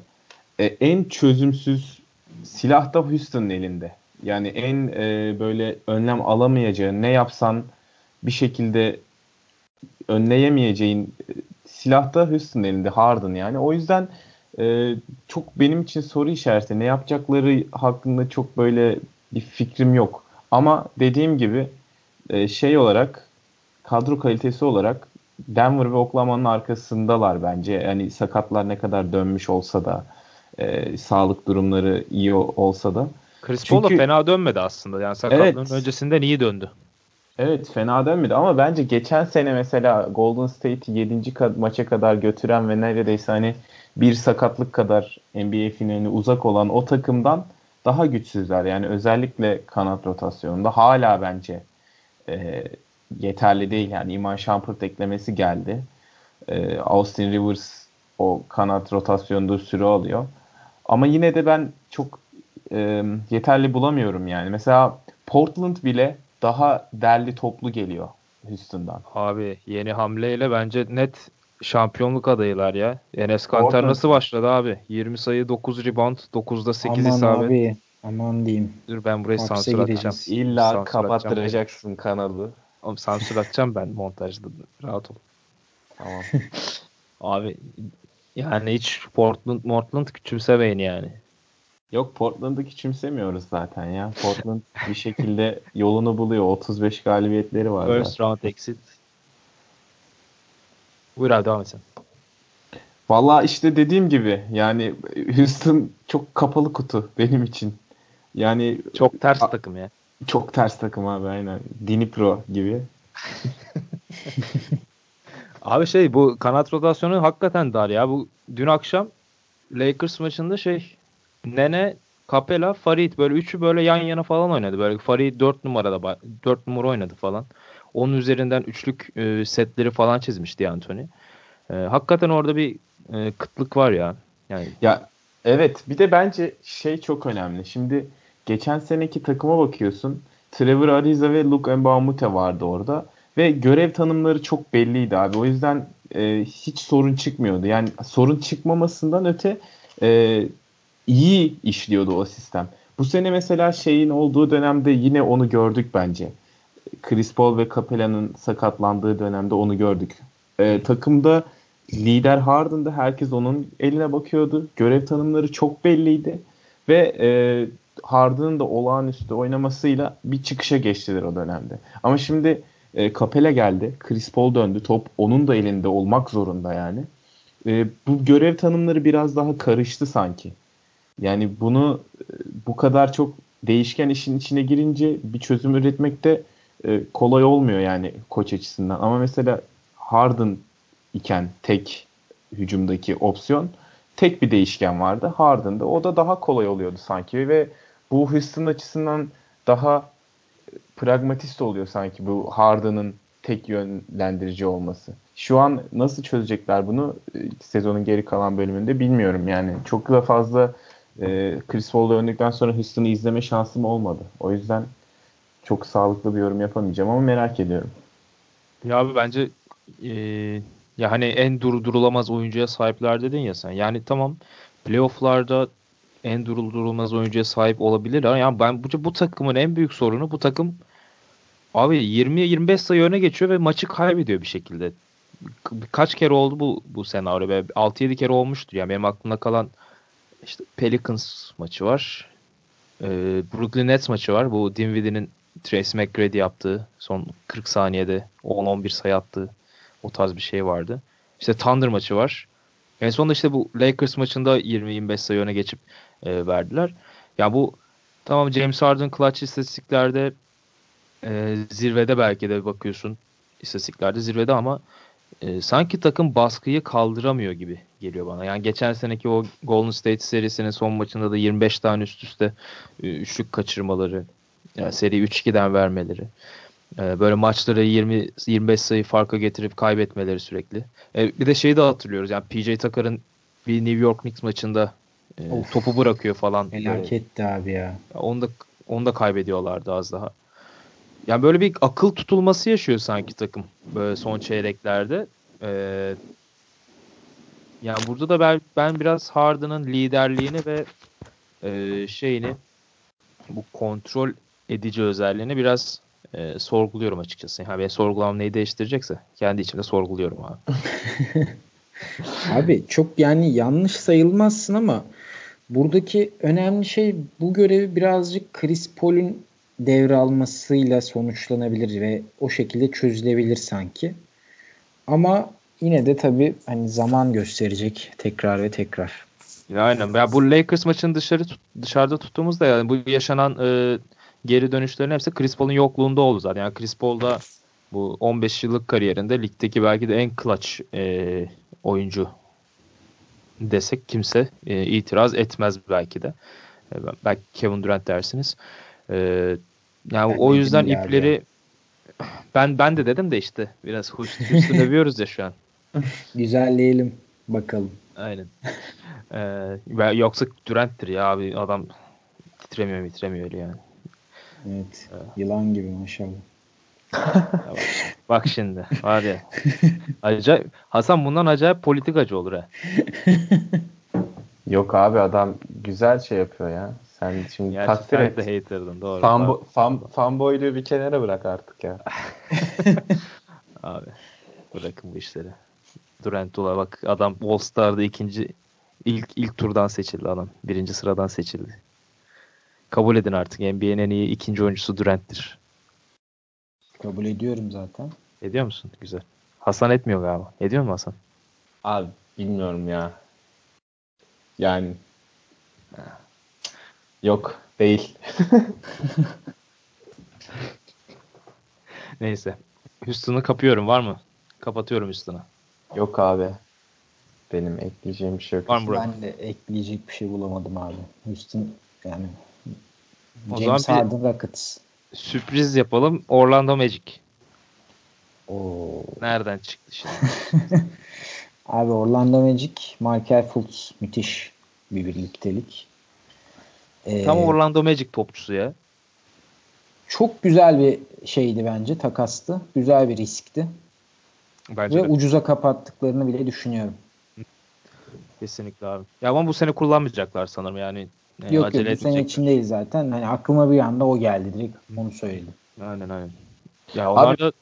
e, en çözümsüz silah da Houston'ın elinde. Yani en e, böyle önlem alamayacağı ne yapsan bir şekilde önleyemeyeceğin e, silah da Houston elinde Harden yani. O yüzden e, çok benim için soru işareti. Ne yapacakları hakkında çok böyle bir fikrim yok. Ama dediğim gibi e, şey olarak kadro kalitesi olarak Denver ve Oklahoma'nın arkasındalar bence. Yani sakatlar ne kadar dönmüş olsa da e, sağlık durumları iyi olsa da. Chris Paul da fena dönmedi aslında. Yani sakatlığın evet, öncesinden iyi döndü. Evet fena denmedi ama bence geçen sene mesela Golden State'i 7. Ka- maça kadar götüren ve neredeyse hani bir sakatlık kadar NBA finaline uzak olan o takımdan daha güçsüzler. Yani özellikle kanat rotasyonunda hala bence e, yeterli değil. Yani Iman Shumpert eklemesi geldi. E, Austin Rivers o kanat rotasyonunda süre alıyor. Ama yine de ben çok e, yeterli bulamıyorum yani. Mesela Portland bile daha derli toplu geliyor Houston'dan. Abi yeni hamleyle bence net şampiyonluk adayılar ya. Enes Kanter nasıl başladı abi? 20 sayı, 9 rebound, 9'da 8 aman isabet. abi, aman diyeyim. Dur ben burayı Hapse sansür atacağım. gireceğiz. İlla Sansür kapattıracaksın kanalı. Oğlum sansür atacağım ben montajda. Rahat ol. Tamam. *laughs* Abi yani hiç Portland Portland küçümsemeyin yani. Yok Portland'ı küçümsemiyoruz zaten ya. Portland bir şekilde yolunu buluyor. 35 galibiyetleri var. First zaten. round exit. Buyur abi devam et sen. Valla işte dediğim gibi yani Houston çok kapalı kutu benim için. Yani Çok ters A- takım ya. çok ters takım abi aynen. Dnipro gibi. *laughs* Abi şey bu kanat rotasyonu hakikaten dar ya. Bu dün akşam Lakers maçında şey Nene, Capella, Farid böyle üçü böyle yan yana falan oynadı. Böyle Farid 4 numarada 4 numara oynadı falan. Onun üzerinden üçlük e, setleri falan çizmişti Anthony. E, hakikaten orada bir e, kıtlık var ya. Yani Ya evet bir de bence şey çok önemli. Şimdi geçen seneki takıma bakıyorsun. Trevor Ariza ve Luke Mbamute vardı orada. Ve görev tanımları çok belliydi abi. O yüzden e, hiç sorun çıkmıyordu. Yani sorun çıkmamasından öte e, iyi işliyordu o sistem. Bu sene mesela şeyin olduğu dönemde yine onu gördük bence. Chris Paul ve Capella'nın sakatlandığı dönemde onu gördük. E, takımda lider Harden'da herkes onun eline bakıyordu. Görev tanımları çok belliydi. Ve e, Harden'ın da olağanüstü oynamasıyla bir çıkışa geçtiler o dönemde. Ama şimdi e, Capella geldi. Chris Paul döndü. Top onun da elinde olmak zorunda yani. E, bu görev tanımları biraz daha karıştı sanki. Yani bunu e, bu kadar çok değişken işin içine girince bir çözüm üretmek de e, kolay olmuyor yani koç açısından. Ama mesela Harden iken tek hücumdaki opsiyon tek bir değişken vardı. Harden'da o da daha kolay oluyordu sanki ve bu Houston açısından daha pragmatist oluyor sanki bu Harden'ın tek yönlendirici olması. Şu an nasıl çözecekler bunu e, sezonun geri kalan bölümünde bilmiyorum yani. Çok da fazla e, Chris Paul'u öndükten sonra Houston'ı izleme şansım olmadı. O yüzden çok sağlıklı bir yorum yapamayacağım ama merak ediyorum. Ya abi bence e, ya hani en durdurulamaz oyuncuya sahipler dedin ya sen. Yani tamam playoff'larda en durdurulmaz oyuncuya sahip olabilirler. Yani ben bu, bu takımın en büyük sorunu bu takım abi 20-25 sayı öne geçiyor ve maçı kaybediyor bir şekilde. Kaç kere oldu bu bu senaryo? 6-7 kere olmuştur. Yani benim aklımda kalan işte Pelicans maçı var. Ee, Brooklyn Nets maçı var. Bu Dinwiddie'nin Tracy McGrady yaptığı son 40 saniyede 10-11 sayı attığı o tarz bir şey vardı. İşte Thunder maçı var. En sonunda işte bu Lakers maçında 20-25 sayı öne geçip e, verdiler. Ya bu tamam James Harden clutch istatistiklerde e, zirvede belki de bakıyorsun istatistiklerde zirvede ama e, sanki takım baskıyı kaldıramıyor gibi geliyor bana. Yani geçen seneki o Golden State serisinin son maçında da 25 tane üst üste e, üçlük kaçırmaları, yani seri 3-2'den vermeleri. E, böyle maçları 20 25 sayı farka getirip kaybetmeleri sürekli. E, bir de şeyi de hatırlıyoruz. Yani PJ Tucker'ın bir New York Knicks maçında e, topu bırakıyor falan. Felaketti abi ya. Onu da onu da kaybediyorlardı az daha. Yani böyle bir akıl tutulması yaşıyor sanki takım böyle son çeyreklerde. Ee, yani burada da ben, ben biraz Harden'ın liderliğini ve e, şeyini bu kontrol edici özelliğini biraz e, sorguluyorum açıkçası. Yani ben sorgulamam neyi değiştirecekse kendi içimde sorguluyorum abi. *laughs* abi çok yani yanlış sayılmazsın ama buradaki önemli şey bu görevi birazcık Chris Paul'un devralmasıyla sonuçlanabilir ve o şekilde çözülebilir sanki. Ama yine de tabii hani zaman gösterecek tekrar ve tekrar. Ya aynen. Ya bu Lakers maçını dışarı tut, dışarıda tuttuğumuzda yani bu yaşanan e, geri dönüşlerin hepsi Chris Paul'un yokluğunda oldu zaten. Yani Chris Paul da bu 15 yıllık kariyerinde ligdeki belki de en clutch e, oyuncu desek kimse e, itiraz etmez belki de. E, belki Kevin Durant dersiniz. E, yani ben o yüzden ipleri ya. ben ben de dedim de işte biraz Houston *laughs* övüyoruz ya şu an. Güzelleyelim bakalım. Aynen. Ee, yoksa Durant'tir ya abi adam titremiyor titremiyor yani. Evet. Yılan gibi maşallah. bak, *laughs* bak şimdi var ya. Acayip, Hasan bundan acayip politikacı olur ha. *laughs* Yok abi adam güzel şey yapıyor ya. Sen şimdi Gerçi takdir et. de hater'dın doğru. Fanbo, fan, fanboyluğu bir kenara bırak artık ya. *laughs* abi bırakın bu işleri. Durantula bak adam All Star'da ikinci ilk ilk turdan seçildi adam. Birinci sıradan seçildi. Kabul edin artık NBA'nin en iyi ikinci oyuncusu Durant'tir. Kabul ediyorum zaten. Ediyor musun? Güzel. Hasan etmiyor galiba. Ediyor mu Hasan? Abi bilmiyorum ya. Yani yok değil. *laughs* Neyse. Houston'u kapıyorum. Var mı? Kapatıyorum Houston'u. Yok abi. Benim ekleyeceğim bir şey yok. Var mı ben de ekleyecek bir şey bulamadım abi. Houston yani o James Harden Rockets. Sürpriz yapalım. Orlando Magic. Oo. Nereden çıktı şimdi? *laughs* abi Orlando Magic, Michael Fultz müthiş bir birliktelik. Ee, Tam Orlando Magic topçusu ya. Çok güzel bir şeydi bence takastı. Güzel bir riskti. Bence Ve de. ucuza kapattıklarını bile düşünüyorum. Kesinlikle abi. Ya ama bu sene kullanmayacaklar sanırım yani. Yani yok yok bu sene için değil zaten. Hani aklıma bir anda o geldi direkt. Onu söyledim. Aynen aynen. Ya onlar abi, da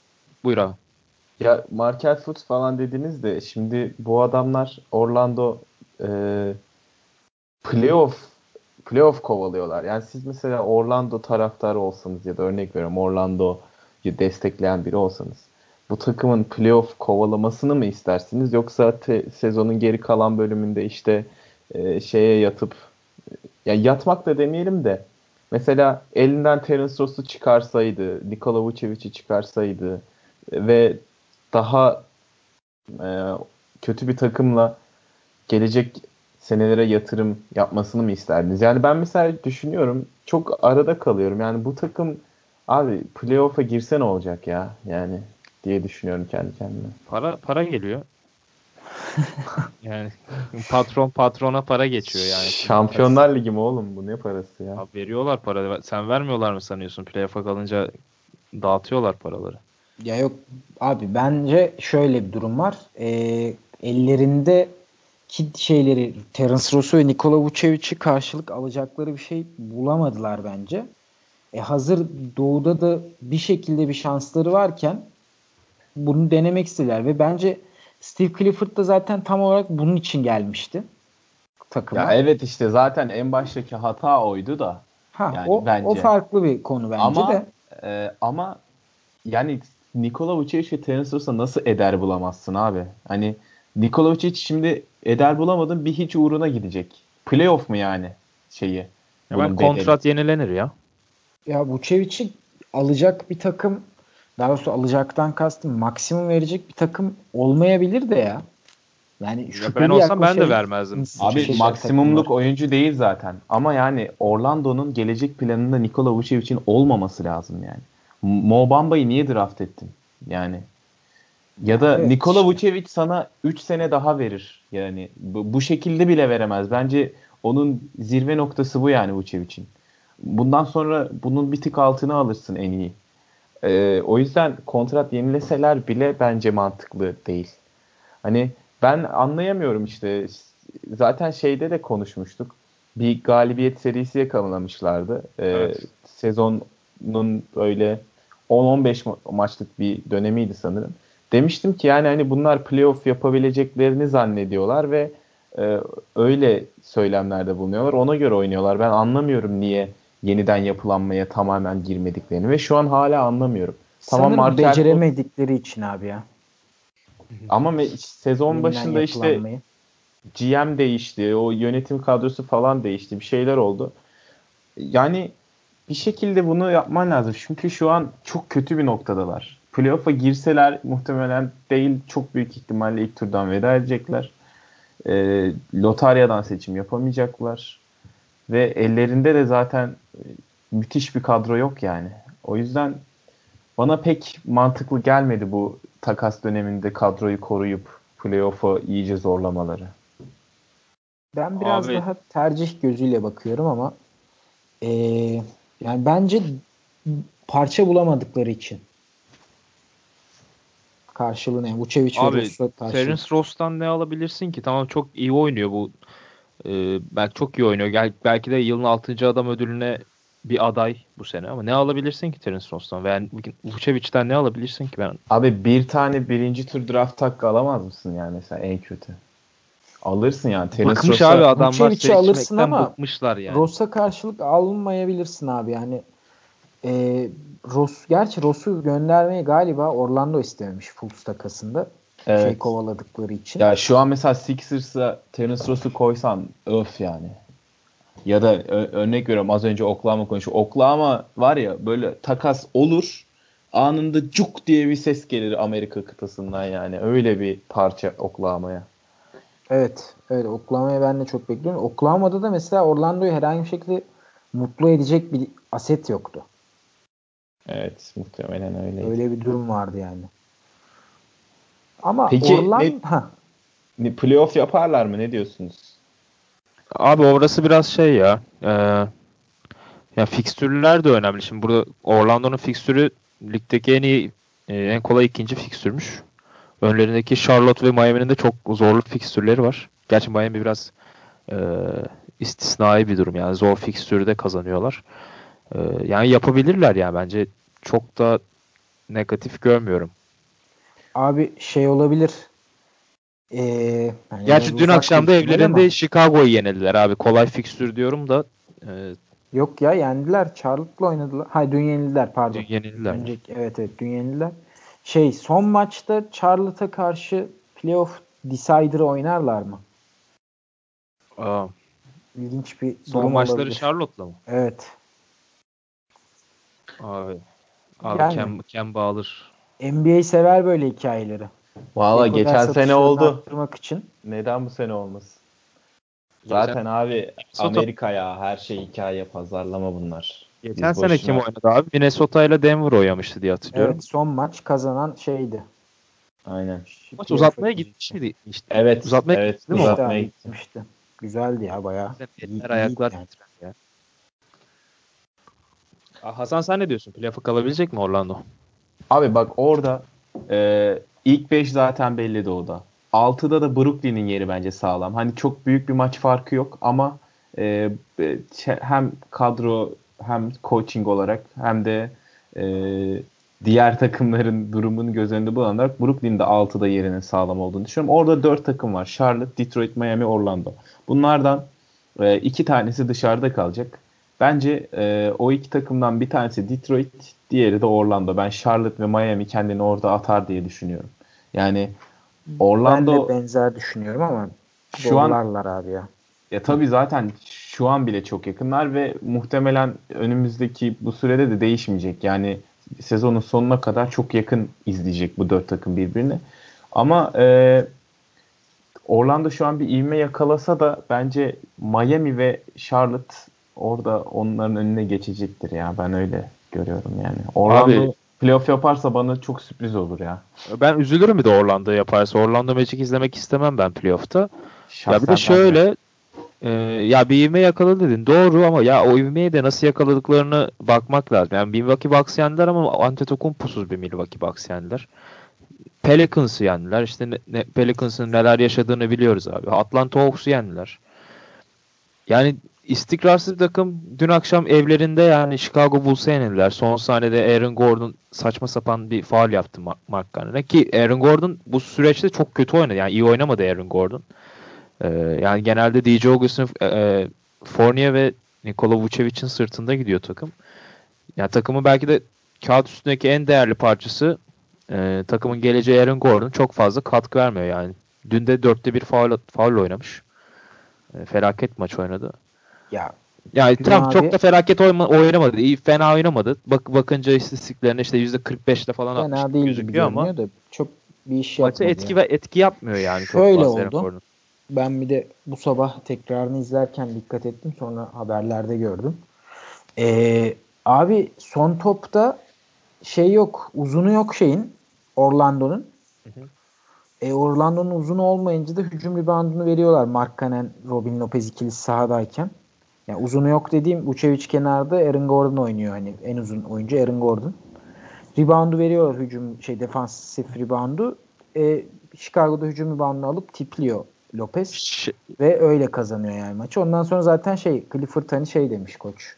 buyur abi. Ya Markel Fultz falan dediniz de şimdi bu adamlar Orlando e, playoff playoff kovalıyorlar. Yani siz mesela Orlando taraftarı olsanız ya da örnek veriyorum Orlando'yu destekleyen biri olsanız bu takımın playoff kovalamasını mı istersiniz yoksa te, sezonun geri kalan bölümünde işte e, şeye yatıp ya yatmak da demeyelim de mesela elinden Terence Ross'u çıkarsaydı, Nikola Vucevic'i çıkarsaydı ve daha e, kötü bir takımla gelecek senelere yatırım yapmasını mı isterdiniz? Yani ben mesela düşünüyorum çok arada kalıyorum. Yani bu takım abi playoff'a girse ne olacak ya? Yani diye düşünüyorum kendi kendime. Para para geliyor. *laughs* yani patron patrona para geçiyor yani. Şampiyonlar Ligi mi oğlum bu ne parası ya? Abi veriyorlar para. Sen vermiyorlar mı sanıyorsun? Playoff'a kalınca dağıtıyorlar paraları. Ya yok abi bence şöyle bir durum var. Ee, ellerinde ki şeyleri Terence Ross'u ve Nikola Vucevic'i karşılık alacakları bir şey bulamadılar bence. E hazır doğuda da bir şekilde bir şansları varken bunu denemek istediler ve bence Steve Clifford da zaten tam olarak bunun için gelmişti takıma. Ya evet işte zaten en baştaki hata oydu da. Ha, yani o, bence. o farklı bir konu bence ama, de. E, ama yani Nikola Vucevic ve Terence Ross'a nasıl eder bulamazsın abi? Hani Nikola Vucevic şimdi eder bulamadın bir hiç uğruna gidecek. Playoff mu yani şeyi? Ya ben kontrat yenilenir ya. Ya Vucevic'i alacak bir takım daha doğrusu alacaktan kastım maksimum verecek bir takım olmayabilir de ya. Yani ya ben olsam ben de vermezdim. Abi maksimumluk oyuncu değil zaten. Ama yani Orlando'nun gelecek planında Nikola Vucevic'in olmaması lazım yani. Mo Bamba'yı niye draft ettin? Yani ya da evet, Nikola işte. Vucevic sana 3 sene daha verir. Yani bu, bu şekilde bile veremez. Bence onun zirve noktası bu yani Vucevic'in. Bundan sonra bunun bir tık altına alırsın en iyi. Ee, o yüzden kontrat yenileseler bile bence mantıklı değil. Hani ben anlayamıyorum işte. Zaten şeyde de konuşmuştuk. Bir galibiyet serisi yakalamamışlardı. Ee, evet. Sezonun böyle 10-15 maçlık bir dönemiydi sanırım. Demiştim ki yani hani bunlar playoff yapabileceklerini zannediyorlar ve e, öyle söylemlerde bulunuyorlar. Ona göre oynuyorlar. Ben anlamıyorum niye yeniden yapılanmaya tamamen girmediklerini ve şu an hala anlamıyorum. Sanırım tamam Markel beceremedikleri için abi ya. Ama sezon yeniden başında işte GM değişti, o yönetim kadrosu falan değişti, bir şeyler oldu. Yani bir şekilde bunu yapman lazım. Çünkü şu an çok kötü bir noktadalar. Playoff'a girseler muhtemelen değil çok büyük ihtimalle ilk turdan veda edecekler. E, lotaryadan seçim yapamayacaklar. Ve ellerinde de zaten e, müthiş bir kadro yok yani. O yüzden bana pek mantıklı gelmedi bu takas döneminde kadroyu koruyup playoff'a iyice zorlamaları. Ben biraz Abi, daha tercih gözüyle bakıyorum ama ee, yani bence parça bulamadıkları için karşılığı ne? Vucevic ve Ross'a Terence Ross'tan ne alabilirsin ki? Tamam çok iyi oynuyor bu. Ee, belki çok iyi oynuyor. Gel, belki de yılın 6. adam ödülüne bir aday bu sene ama ne alabilirsin ki Terence Ross'tan? Ve Vucevic'ten ne alabilirsin ki ben? Abi bir tane birinci tur draft hakkı alamaz mısın yani mesela en kötü? Alırsın yani. Terence Bıkmış Ross'a, abi adamlar Vucevic'i alırsın ama bıkmışlar yani. Ross'a karşılık almayabilirsin abi yani. E, Ross, gerçi Ross'u göndermeyi galiba Orlando istememiş Fultz takasında. Evet. Şey kovaladıkları için. Ya şu an mesela Sixers'a Terence Ross'u koysan öf yani. Ya da örnek veriyorum az önce Oklahoma konuşuyor. Oklahoma var ya böyle takas olur anında cuk diye bir ses gelir Amerika kıtasından yani. Öyle bir parça Oklahoma'ya. Evet. Evet Oklahoma'ya ben de çok bekliyorum. Oklahoma'da da mesela Orlando'yu herhangi bir şekilde mutlu edecek bir aset yoktu. Evet muhtemelen öyle. Öyle bir durum vardı yani. Ama Peki, Orlando... Ne, playoff yaparlar mı? Ne diyorsunuz? Abi orası biraz şey ya. E, ya fikstürler de önemli. Şimdi burada Orlando'nun fikstürü ligdeki en iyi e, en kolay ikinci fikstürmüş. Önlerindeki Charlotte ve Miami'nin de çok zorlu fikstürleri var. Gerçi Miami biraz e, istisnai bir durum yani zor fikstürde kazanıyorlar. E, yani yapabilirler yani bence çok da negatif görmüyorum. Abi şey olabilir. Ee, yani Gerçi dün akşam da evlerinde. Chicago'yu yenildiler abi. Kolay fikstür diyorum da. E, Yok ya yendiler. Charlotte'la oynadılar. Hayır dün yenildiler pardon. Dün yenildiler. Önceki, evet evet dün yenildiler. Şey son maçta Charlotte'a karşı playoff decider'ı oynarlar mı? Aa. İlginç bir son durum maçları olabilir. Charlotte'la mı? Evet. Abi. Abi yani, Kem, Kem bağılır. NBA sever böyle hikayeleri. Valla geçen sene oldu. için. Neden bu sene olmasın? Zaten geçen, abi Amerika ya her şey hikaye pazarlama bunlar. Geçen Biz sene boşuna... kim oynadı abi? Minnesota ile Denver oynamıştı diye hatırlıyorum. Evet son maç kazanan şeydi. Aynen. Maç uzatmaya gitmişti işte. Evet. Uzatmaya evet, gitti uzatmaya gitmişti. Güzeldi ya bayağı. Eller ayaklar yani. ya. Hasan sen ne diyorsun? Playoff'a kalabilecek mi Orlando? Abi bak orada e, ilk 5 zaten belli doğuda. 6'da da Brooklyn'in yeri bence sağlam. Hani çok büyük bir maç farkı yok ama e, hem kadro hem coaching olarak hem de e, diğer takımların durumunu göz önünde bulanarak Brooklyn'de 6'da yerinin sağlam olduğunu düşünüyorum. Orada 4 takım var. Charlotte, Detroit, Miami, Orlando. Bunlardan e, iki tanesi dışarıda kalacak. Bence e, o iki takımdan bir tanesi Detroit, diğeri de Orlando. Ben Charlotte ve Miami kendini orada atar diye düşünüyorum. Yani Orlando ben de benzer düşünüyorum ama şu an abi ya. Ya tabii zaten şu an bile çok yakınlar ve muhtemelen önümüzdeki bu sürede de değişmeyecek. Yani sezonun sonuna kadar çok yakın izleyecek bu dört takım birbirini. Ama e, Orlando şu an bir ivme yakalasa da bence Miami ve Charlotte orada onların önüne geçecektir ya. Ben öyle görüyorum yani. Orlando Abi, playoff yaparsa bana çok sürpriz olur ya. Ben üzülürüm bir de Orlando yaparsa. Orlando Magic izlemek istemem ben playoff'ta. Şahsen ya bir de şöyle e, ya bir ivme yakaladı dedin. Doğru ama ya o ivmeyi de nasıl yakaladıklarını bakmak lazım. Yani Milwaukee Bucks yendiler ama Antetokounmpo'suz bir Milwaukee Bucks yendiler. Pelicans'ı yendiler. İşte ne, ne, Pelicans'ın neler yaşadığını biliyoruz abi. Atlanta Hawks'u yendiler. Yani istikrarsız bir takım dün akşam evlerinde yani Chicago Bulls'u yenildiler. Son sahnede Aaron Gordon saçma sapan bir faal yaptı Mark Gunner'a ki Aaron Gordon bu süreçte çok kötü oynadı. Yani iyi oynamadı Aaron Gordon. Ee, yani genelde DJ Augustin, e, e, Fournier ve Nikola Vucevic'in sırtında gidiyor takım. Yani takımın belki de kağıt üstündeki en değerli parçası e, takımın geleceği Aaron Gordon çok fazla katkı vermiyor yani. Dün de dörtte bir faul, faul oynamış. E, felaket maç oynadı. Ya Yani tam çok da felaket oynamadı. İyi fena oynamadı. Bak bakınca istatistiklerine işte %45'te falan fena değil gözüküyor ama da çok bir iş yapmadı. etki yani. ve etki yapmıyor yani Şöyle oldu. Ben bir de bu sabah tekrarını izlerken dikkat ettim. Sonra haberlerde gördüm. Ee, abi son topta şey yok. Uzunu yok şeyin. Orlando'nun. E Orlando'nun uzun olmayınca da hücum reboundunu veriyorlar. Mark Cannon, Robin Lopez ikilisi sahadayken. Yani uzunu yok dediğim Vucevic kenarda Aaron Gordon oynuyor. Hani en uzun oyuncu Aaron Gordon. Reboundu veriyorlar hücum şey defansif reboundu. E, Chicago'da hücum reboundunu alıp tipliyor Lopez Ş- ve öyle kazanıyor yani maçı. Ondan sonra zaten şey Clifford hani şey demiş koç.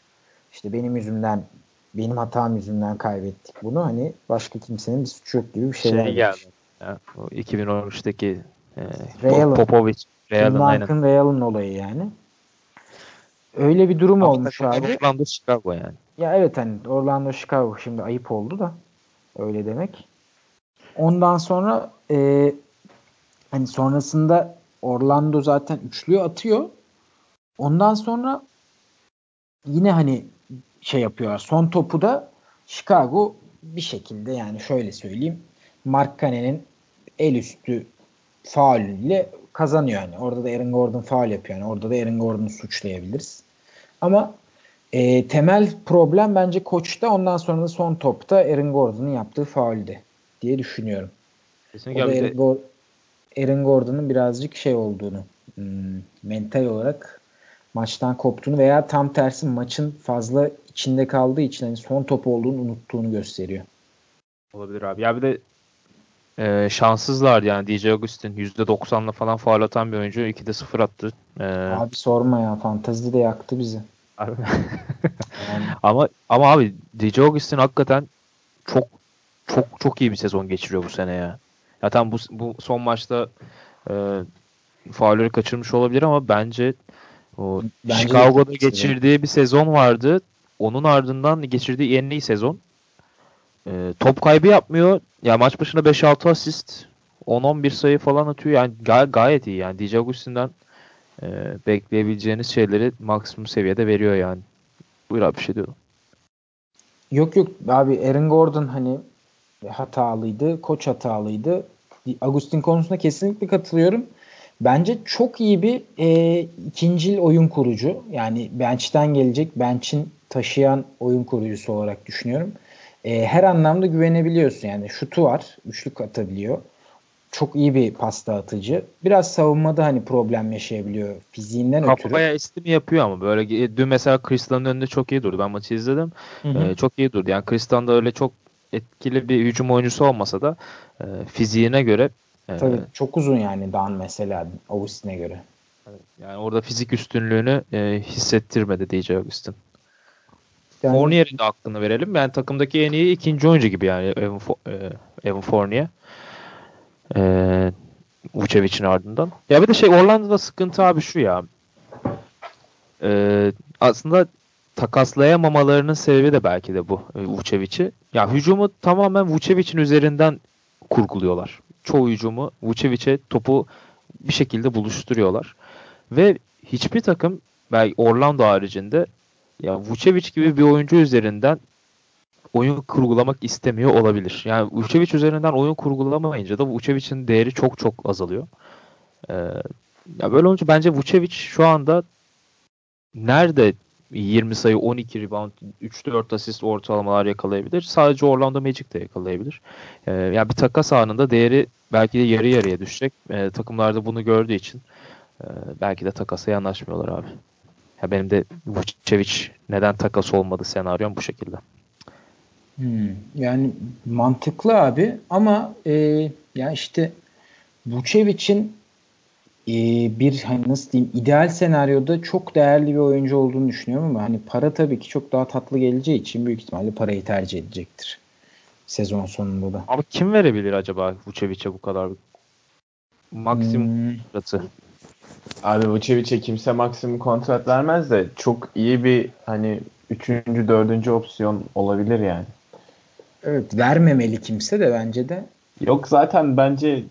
İşte benim yüzümden benim hatam yüzünden kaybettik bunu. Hani başka kimsenin bir suçu yok gibi bir şeyler şey geldi. Ya, 2013'teki e, Real'ın. Popovic. Real'ın aynen. Real'ın olayı yani. Öyle bir durum Ama olmuş abi. Orlando Chicago yani. Ya evet hani Orlando Chicago şimdi ayıp oldu da öyle demek. Ondan sonra e, hani sonrasında Orlando zaten üçlüyü atıyor. Ondan sonra yine hani şey yapıyorlar. Son topu da Chicago bir şekilde yani şöyle söyleyeyim. Mark Cannon'in el üstü faulüyle kazanıyor yani. Orada da Aaron Gordon faul yapıyor yani. Orada da Aaron Gordon'u suçlayabiliriz. Ama e, temel problem bence koçta ondan sonra da son topta Aaron Gordon'un yaptığı faulde diye düşünüyorum. Kesinlikle o da Aaron, Go- Aaron Gordon'un birazcık şey olduğunu hmm, mental olarak maçtan koptuğunu veya tam tersi maçın fazla içinde kaldığı için hani son top olduğunu unuttuğunu gösteriyor. Olabilir abi. Ya bir de e, şanssızlar yani DJ Augustin %90'la falan faal atan bir oyuncu 2'de 0 attı. E, abi sorma ya fantezi de yaktı bizi. yani. *laughs* ama ama abi DJ Augustin hakikaten çok çok çok iyi bir sezon geçiriyor bu sene ya. Ya tam bu, bu son maçta e, faulleri kaçırmış olabilir ama bence o bence Chicago'da geçirdiği bir sezon vardı. Onun ardından geçirdiği en iyi sezon. E, top kaybı yapmıyor. Ya maç başına 5-6 asist, 10-11 sayı falan atıyor. Yani gay- gayet iyi yani. DJ Augustin'den e, bekleyebileceğiniz şeyleri maksimum seviyede veriyor yani. Buyur abi bir şey diyordum. Yok yok abi Aaron Gordon hani hatalıydı. Koç hatalıydı. Agustin konusunda kesinlikle katılıyorum. Bence çok iyi bir e, ikincil oyun kurucu. Yani bench'ten gelecek, bench'in taşıyan oyun kurucusu olarak düşünüyorum. E, her anlamda güvenebiliyorsun. Yani şutu var, üçlük atabiliyor. Çok iyi bir pasta atıcı. Biraz savunmada hani problem yaşayabiliyor fiziğinden Kafaya ötürü. Kafaya esti yapıyor ama böyle dün mesela Kristan'ın önünde çok iyi durdu. Ben maçı izledim. Hı hı. Ee, çok iyi durdu. Yani Kristan da öyle çok etkili bir hücum oyuncusu olmasa da e, fiziğine göre e, Tabii çok uzun yani Dan mesela Augustin'e göre. Yani orada fizik üstünlüğünü e, hissettirmedi DJ Augustin. Yani, Fournier'in de aklını verelim. Yani takımdaki en iyi ikinci oyuncu gibi yani Evan, e, Evan Fournier. E, Vucevic'in ardından. Ya bir de şey Orlando'da sıkıntı abi şu ya. E, aslında takaslayamamalarının sebebi de belki de bu e, Vucevic'i. Ya hücumu tamamen Vucevic'in üzerinden kurguluyorlar. Çoğu hücumu Vucevic'e topu bir şekilde buluşturuyorlar. Ve hiçbir takım belki Orlando haricinde ya Vucevic gibi bir oyuncu üzerinden oyun kurgulamak istemiyor olabilir. Yani Vucevic üzerinden oyun kurgulamayınca da Vucevic'in değeri çok çok azalıyor. Ee, ya böyle olunca bence Vucevic şu anda nerede 20 sayı, 12 rebound, 3-4 asist ortalamalar yakalayabilir. Sadece Orlando Magic de yakalayabilir. Ee, yani bir takas anında değeri belki de yarı yarıya düşecek. Ee, takımlarda bunu gördüğü için e, belki de takasa yanaşmıyorlar abi. Ya benim de Vucevic neden takas olmadı senaryom bu şekilde. Hmm, yani mantıklı abi ama e, ya işte Vucevic'in e, bir hani nasıl diyeyim ideal senaryoda çok değerli bir oyuncu olduğunu düşünüyorum ama hani para tabii ki çok daha tatlı geleceği için büyük ihtimalle parayı tercih edecektir sezon sonunda da. Ama kim verebilir acaba Vucevic'e bu kadar maksimum hmm. Abi Vucevic'e kimse maksimum kontrat vermez de çok iyi bir hani üçüncü, dördüncü opsiyon olabilir yani. Evet vermemeli kimse de bence de. Yok zaten bence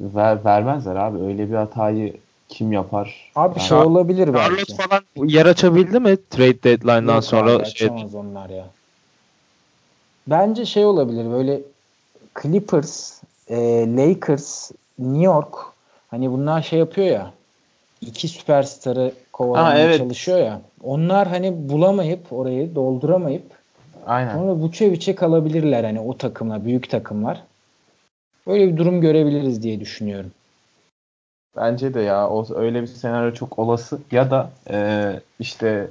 ver, vermezler abi. Öyle bir hatayı kim yapar? Abi yani, şey olabilir belki. Charlotte falan yer açabildi mi trade deadline'dan Yok sonra? Abi, şey... onlar ya. Bence şey olabilir böyle Clippers, e, Lakers, New York hani bunlar şey yapıyor ya iki süperstarı kovalamaya evet. çalışıyor ya. Onlar hani bulamayıp orayı dolduramayıp Aynen. sonra Vucevic'e kalabilirler hani o takımlar, büyük takımlar. Böyle bir durum görebiliriz diye düşünüyorum. Bence de ya o öyle bir senaryo çok olası ya da e, işte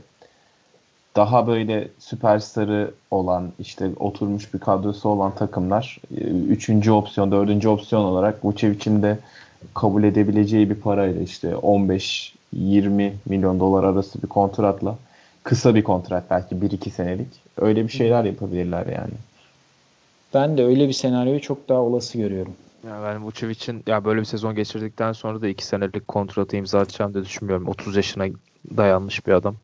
daha böyle süperstarı olan işte oturmuş bir kadrosu olan takımlar e, üçüncü opsiyon, dördüncü opsiyon olarak Vucevic'in de kabul edebileceği bir parayla işte 15-20 milyon dolar arası bir kontratla kısa bir kontrat belki 1-2 senelik öyle bir şeyler yapabilirler yani. Ben de öyle bir senaryoyu çok daha olası görüyorum. Ya ben Vucevic'in ya böyle bir sezon geçirdikten sonra da 2 senelik kontratı imza atacağım diye düşünmüyorum. 30 yaşına dayanmış bir adam.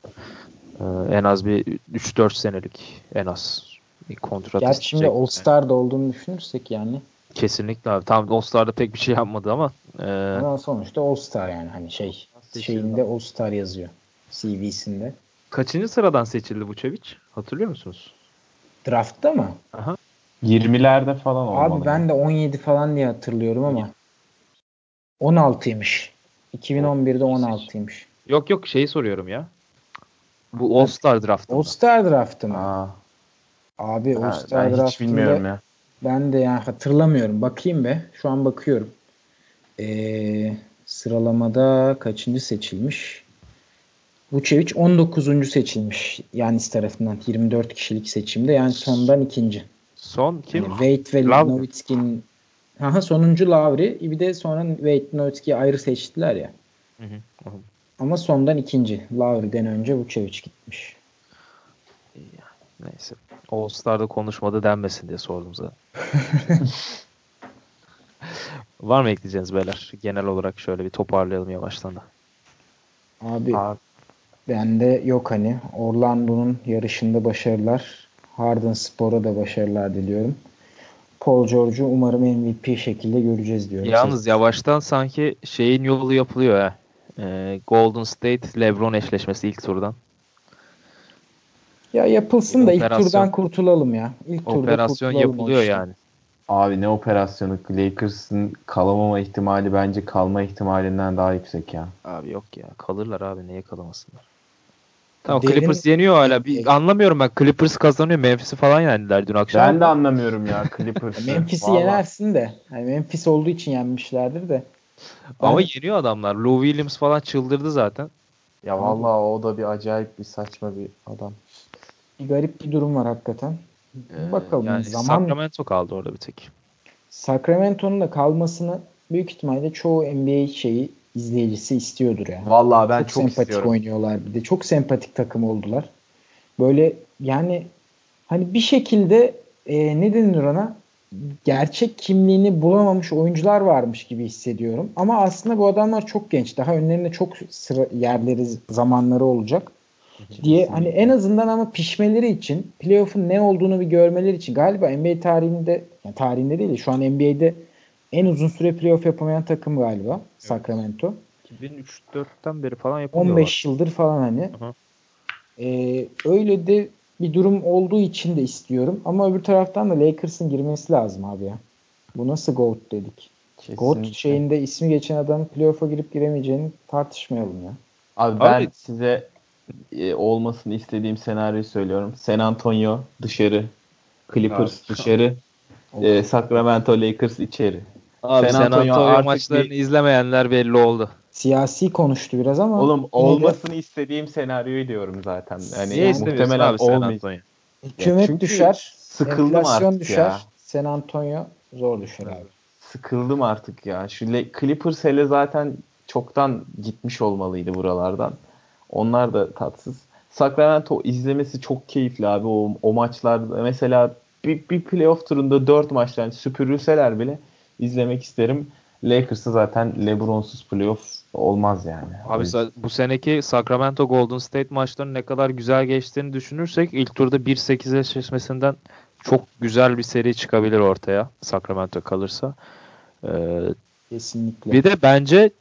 Ee, en az bir 3-4 senelik en az bir kontrat Gerçi şimdi All Star'da olduğunu düşünürsek yani. Kesinlikle abi. Tam All Star'da pek bir şey yapmadı ama. E... Ama sonuçta All Star yani hani şey şeyinde All Star yazıyor. CV'sinde. Kaçıncı sıradan seçildi bu Çeviç? Hatırlıyor musunuz? Draftta mı? Aha. 20'lerde falan olmalı. Abi ben de 17 falan diye hatırlıyorum ama 16'ymış. 2011'de 16'ymış. Yok yok şeyi soruyorum ya. Bu All Star draftı. All Star draftı mı? Aa. Abi All Star draftında hiç bilmiyorum ya. Ben de yani hatırlamıyorum. Bakayım be. Şu an bakıyorum. Ee, sıralamada kaçıncı seçilmiş? Vucevic 19. seçilmiş. Yanis tarafından 24 kişilik seçimde. Yani sondan ikinci. Son kim? Yani Wade ve Nowitzki'nin Aha, sonuncu Lavri. Bir de sonra Wade Nowitzki'yi ayrı seçtiler ya. Hı hı. Ama sondan ikinci. Lavri'den önce Vucevic gitmiş. Neyse. All Star'da konuşmadı denmesin diye sordum zaten. *laughs* Var mı ekleyeceğiniz beyler? Genel olarak şöyle bir toparlayalım yavaştan da. Abi, Abi. bende yok hani. Orlando'nun yarışında başarılar. Harden Spor'a da başarılar diliyorum. Paul George'u umarım MVP şekilde göreceğiz diyorum. Yalnız yavaştan sanki şeyin yolu yapılıyor ha. Ee, Golden State LeBron eşleşmesi ilk turdan. Ya yapılsın da ilk turdan kurtulalım ya. İlk operasyon turda yapılıyor yani. Abi ne operasyonu? Lakers'ın kalamama ihtimali bence kalma ihtimalinden daha yüksek ya. Abi yok ya. Kalırlar abi. Neye kalamasınlar? Tamam Derin... Clippers yeniyor hala. Bir, anlamıyorum ben. Clippers kazanıyor. Memphis'i falan yendiler dün akşam. Ben de anlamıyorum ya Clippers. *laughs* Memphis'i yenersin de. Yani Memphis olduğu için yenmişlerdir de. Ben... Ama yeniyor adamlar. Lou Williams falan çıldırdı zaten. Ya vallahi o da bir acayip bir saçma bir adam bir garip bir durum var hakikaten. Ee, Bakalım yani zaman Sacramento kaldı orada bir tek. Sacramento'nun da kalmasını büyük ihtimalle çoğu NBA şeyi izleyicisi istiyordur yani. Vallahi ben çok, çok sempatik istiyorum. oynuyorlar bir de. Çok sempatik takım oldular. Böyle yani hani bir şekilde e, ne denir ona? Gerçek kimliğini bulamamış oyuncular varmış gibi hissediyorum. Ama aslında bu adamlar çok genç. Daha önlerinde çok sıra yerleri, zamanları olacak diye hani en azından ama pişmeleri için playoff'un ne olduğunu bir görmeleri için galiba NBA tarihinde yani tarihinde değil şu an NBA'de en uzun süre playoff yapamayan takım galiba evet. Sacramento. 2003-4'ten beri falan yapıyorlar. 15 yıldır falan hani. Ee, öyle de bir durum olduğu için de istiyorum. Ama öbür taraftan da Lakers'ın girmesi lazım abi ya. Bu nasıl GOAT dedik. Kesinlikle. GOAT şeyinde ismi geçen adam playoff'a girip giremeyeceğini tartışmayalım ya. Abi ben abi, size e, olmasını istediğim senaryoyu söylüyorum. San Antonio dışarı, Clippers Abi. dışarı, e, Sacramento Lakers içeri. Abi San, San Antonio, Antonio maçlarını bir... izlemeyenler belli oldu. Siyasi konuştu biraz ama. Oğlum olmasını de... istediğim senaryoyu diyorum zaten. Yani Niye muhtemelen abi olmayacak. Hükümet ya düşer, sıkıldım enflasyon artık düşer, ya. San Antonio zor düşer abi. Sıkıldım artık ya. Şu Clippers hele zaten çoktan gitmiş olmalıydı buralardan. Onlar da tatsız. Sacramento izlemesi çok keyifli abi o, o maçlarda. Mesela bir, bir playoff turunda 4 maçtan süpürülseler bile izlemek isterim. Lakers'ı zaten LeBron'suz playoff olmaz yani. Abi bu seneki Sacramento Golden State maçlarının ne kadar güzel geçtiğini düşünürsek ilk turda 1-8 eşleşmesinden çok güzel bir seri çıkabilir ortaya Sacramento kalırsa. Ee, Kesinlikle. Bir de bence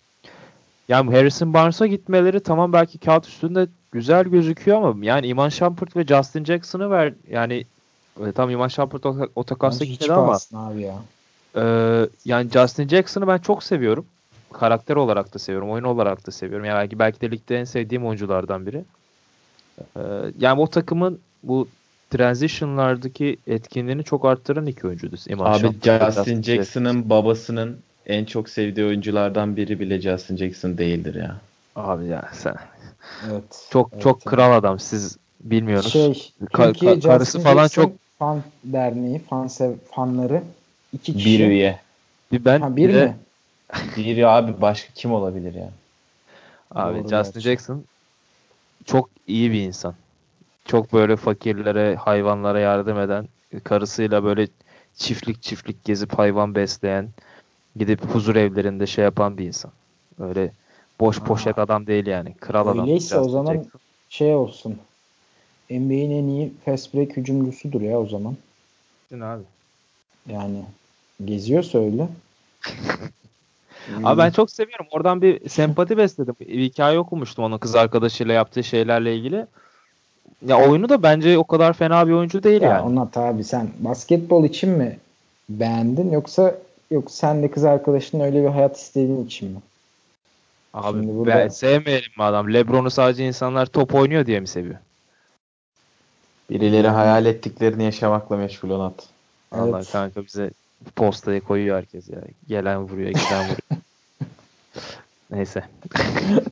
Yani Harrison Barnes'a gitmeleri tamam belki kağıt üstünde güzel gözüküyor ama yani Iman Shumpert ve Justin Jackson'ı ver yani e, tam Iman Shumpert o, takasla gitmedi ama abi ya. e, yani Justin Jackson'ı ben çok seviyorum. Karakter olarak da seviyorum. Oyun olarak da seviyorum. Yani belki, belki de ligde en sevdiğim oyunculardan biri. E, yani o takımın bu transition'lardaki etkinliğini çok arttıran iki oyuncuydu. Iman Abi Shumpert, Justin Jackson'ın babasının en çok sevdiği oyunculardan biri bile Justin Jackson değildir ya. Abi ya sen Evet. Çok evet, çok evet. kral adam. Siz bilmiyorsunuz. Şey, Ka- ka- karısı Justin falan Jackson çok fan derneği, fan sev fanları iki kişi. Bir üye. bir ben Ha, bir bir de- mi? *laughs* Biri abi başka kim olabilir ya? Abi Doğru Justin gerçi. Jackson çok iyi bir insan. Çok böyle fakirlere, hayvanlara yardım eden, karısıyla böyle çiftlik çiftlik gezip hayvan besleyen, gidip huzur evlerinde şey yapan bir insan. Öyle boş poşet adam değil yani. Kral adam. Öyleyse o zaman şey olsun. NBA'in en iyi fast break hücumcusudur ya o zaman. abi. Yani geziyorsa öyle. *laughs* Abi ben çok seviyorum. Oradan bir sempati besledim. Bir hikaye okumuştum onun kız arkadaşıyla yaptığı şeylerle ilgili. Ya oyunu da bence o kadar fena bir oyuncu değil ya yani. Onat abi sen basketbol için mi beğendin yoksa yok sen de kız arkadaşının öyle bir hayat istediğin için mi? Abi Şimdi burada- ben sevmeyelim mi adam? LeBron'u sadece insanlar top oynuyor diye mi seviyor? Birileri hayal ettiklerini yaşamakla meşgul Onat. Allah Evet. kanka bize postayı koyuyor herkes ya. Gelen vuruyor, giden vuruyor. *laughs* Neyse. *laughs*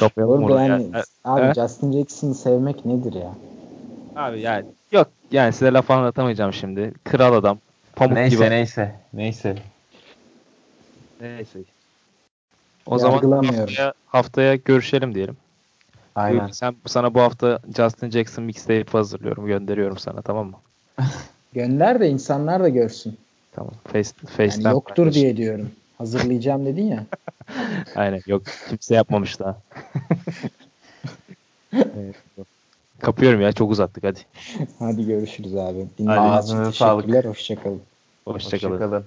Kapayalım Orada yani Yani. abi Evet. Justin Jackson'ı sevmek nedir ya? Abi yani yok yani size laf anlatamayacağım şimdi. Kral adam. Pamuk Neyse gibi. neyse. Neyse. Neyse. O zaman haftaya, haftaya görüşelim diyelim. Aynen. Buyur, Sen sana bu hafta Justin Jackson mixtape hazırlıyorum. Gönderiyorum sana tamam mı? *laughs* Gönder de insanlar da görsün. Tamam. Face, Yani Face'ten yoktur paylaş. diye diyorum. Hazırlayacağım dedin ya. *laughs* Aynen yok. Kimse yapmamış daha. *laughs* Evet. Kapıyorum ya çok uzattık hadi. Hadi görüşürüz abi. Dinlediğiniz için Ağzınıza sağlık. teşekkürler. Hoşçakalın. Hoşçakalın. Hoşçakalın.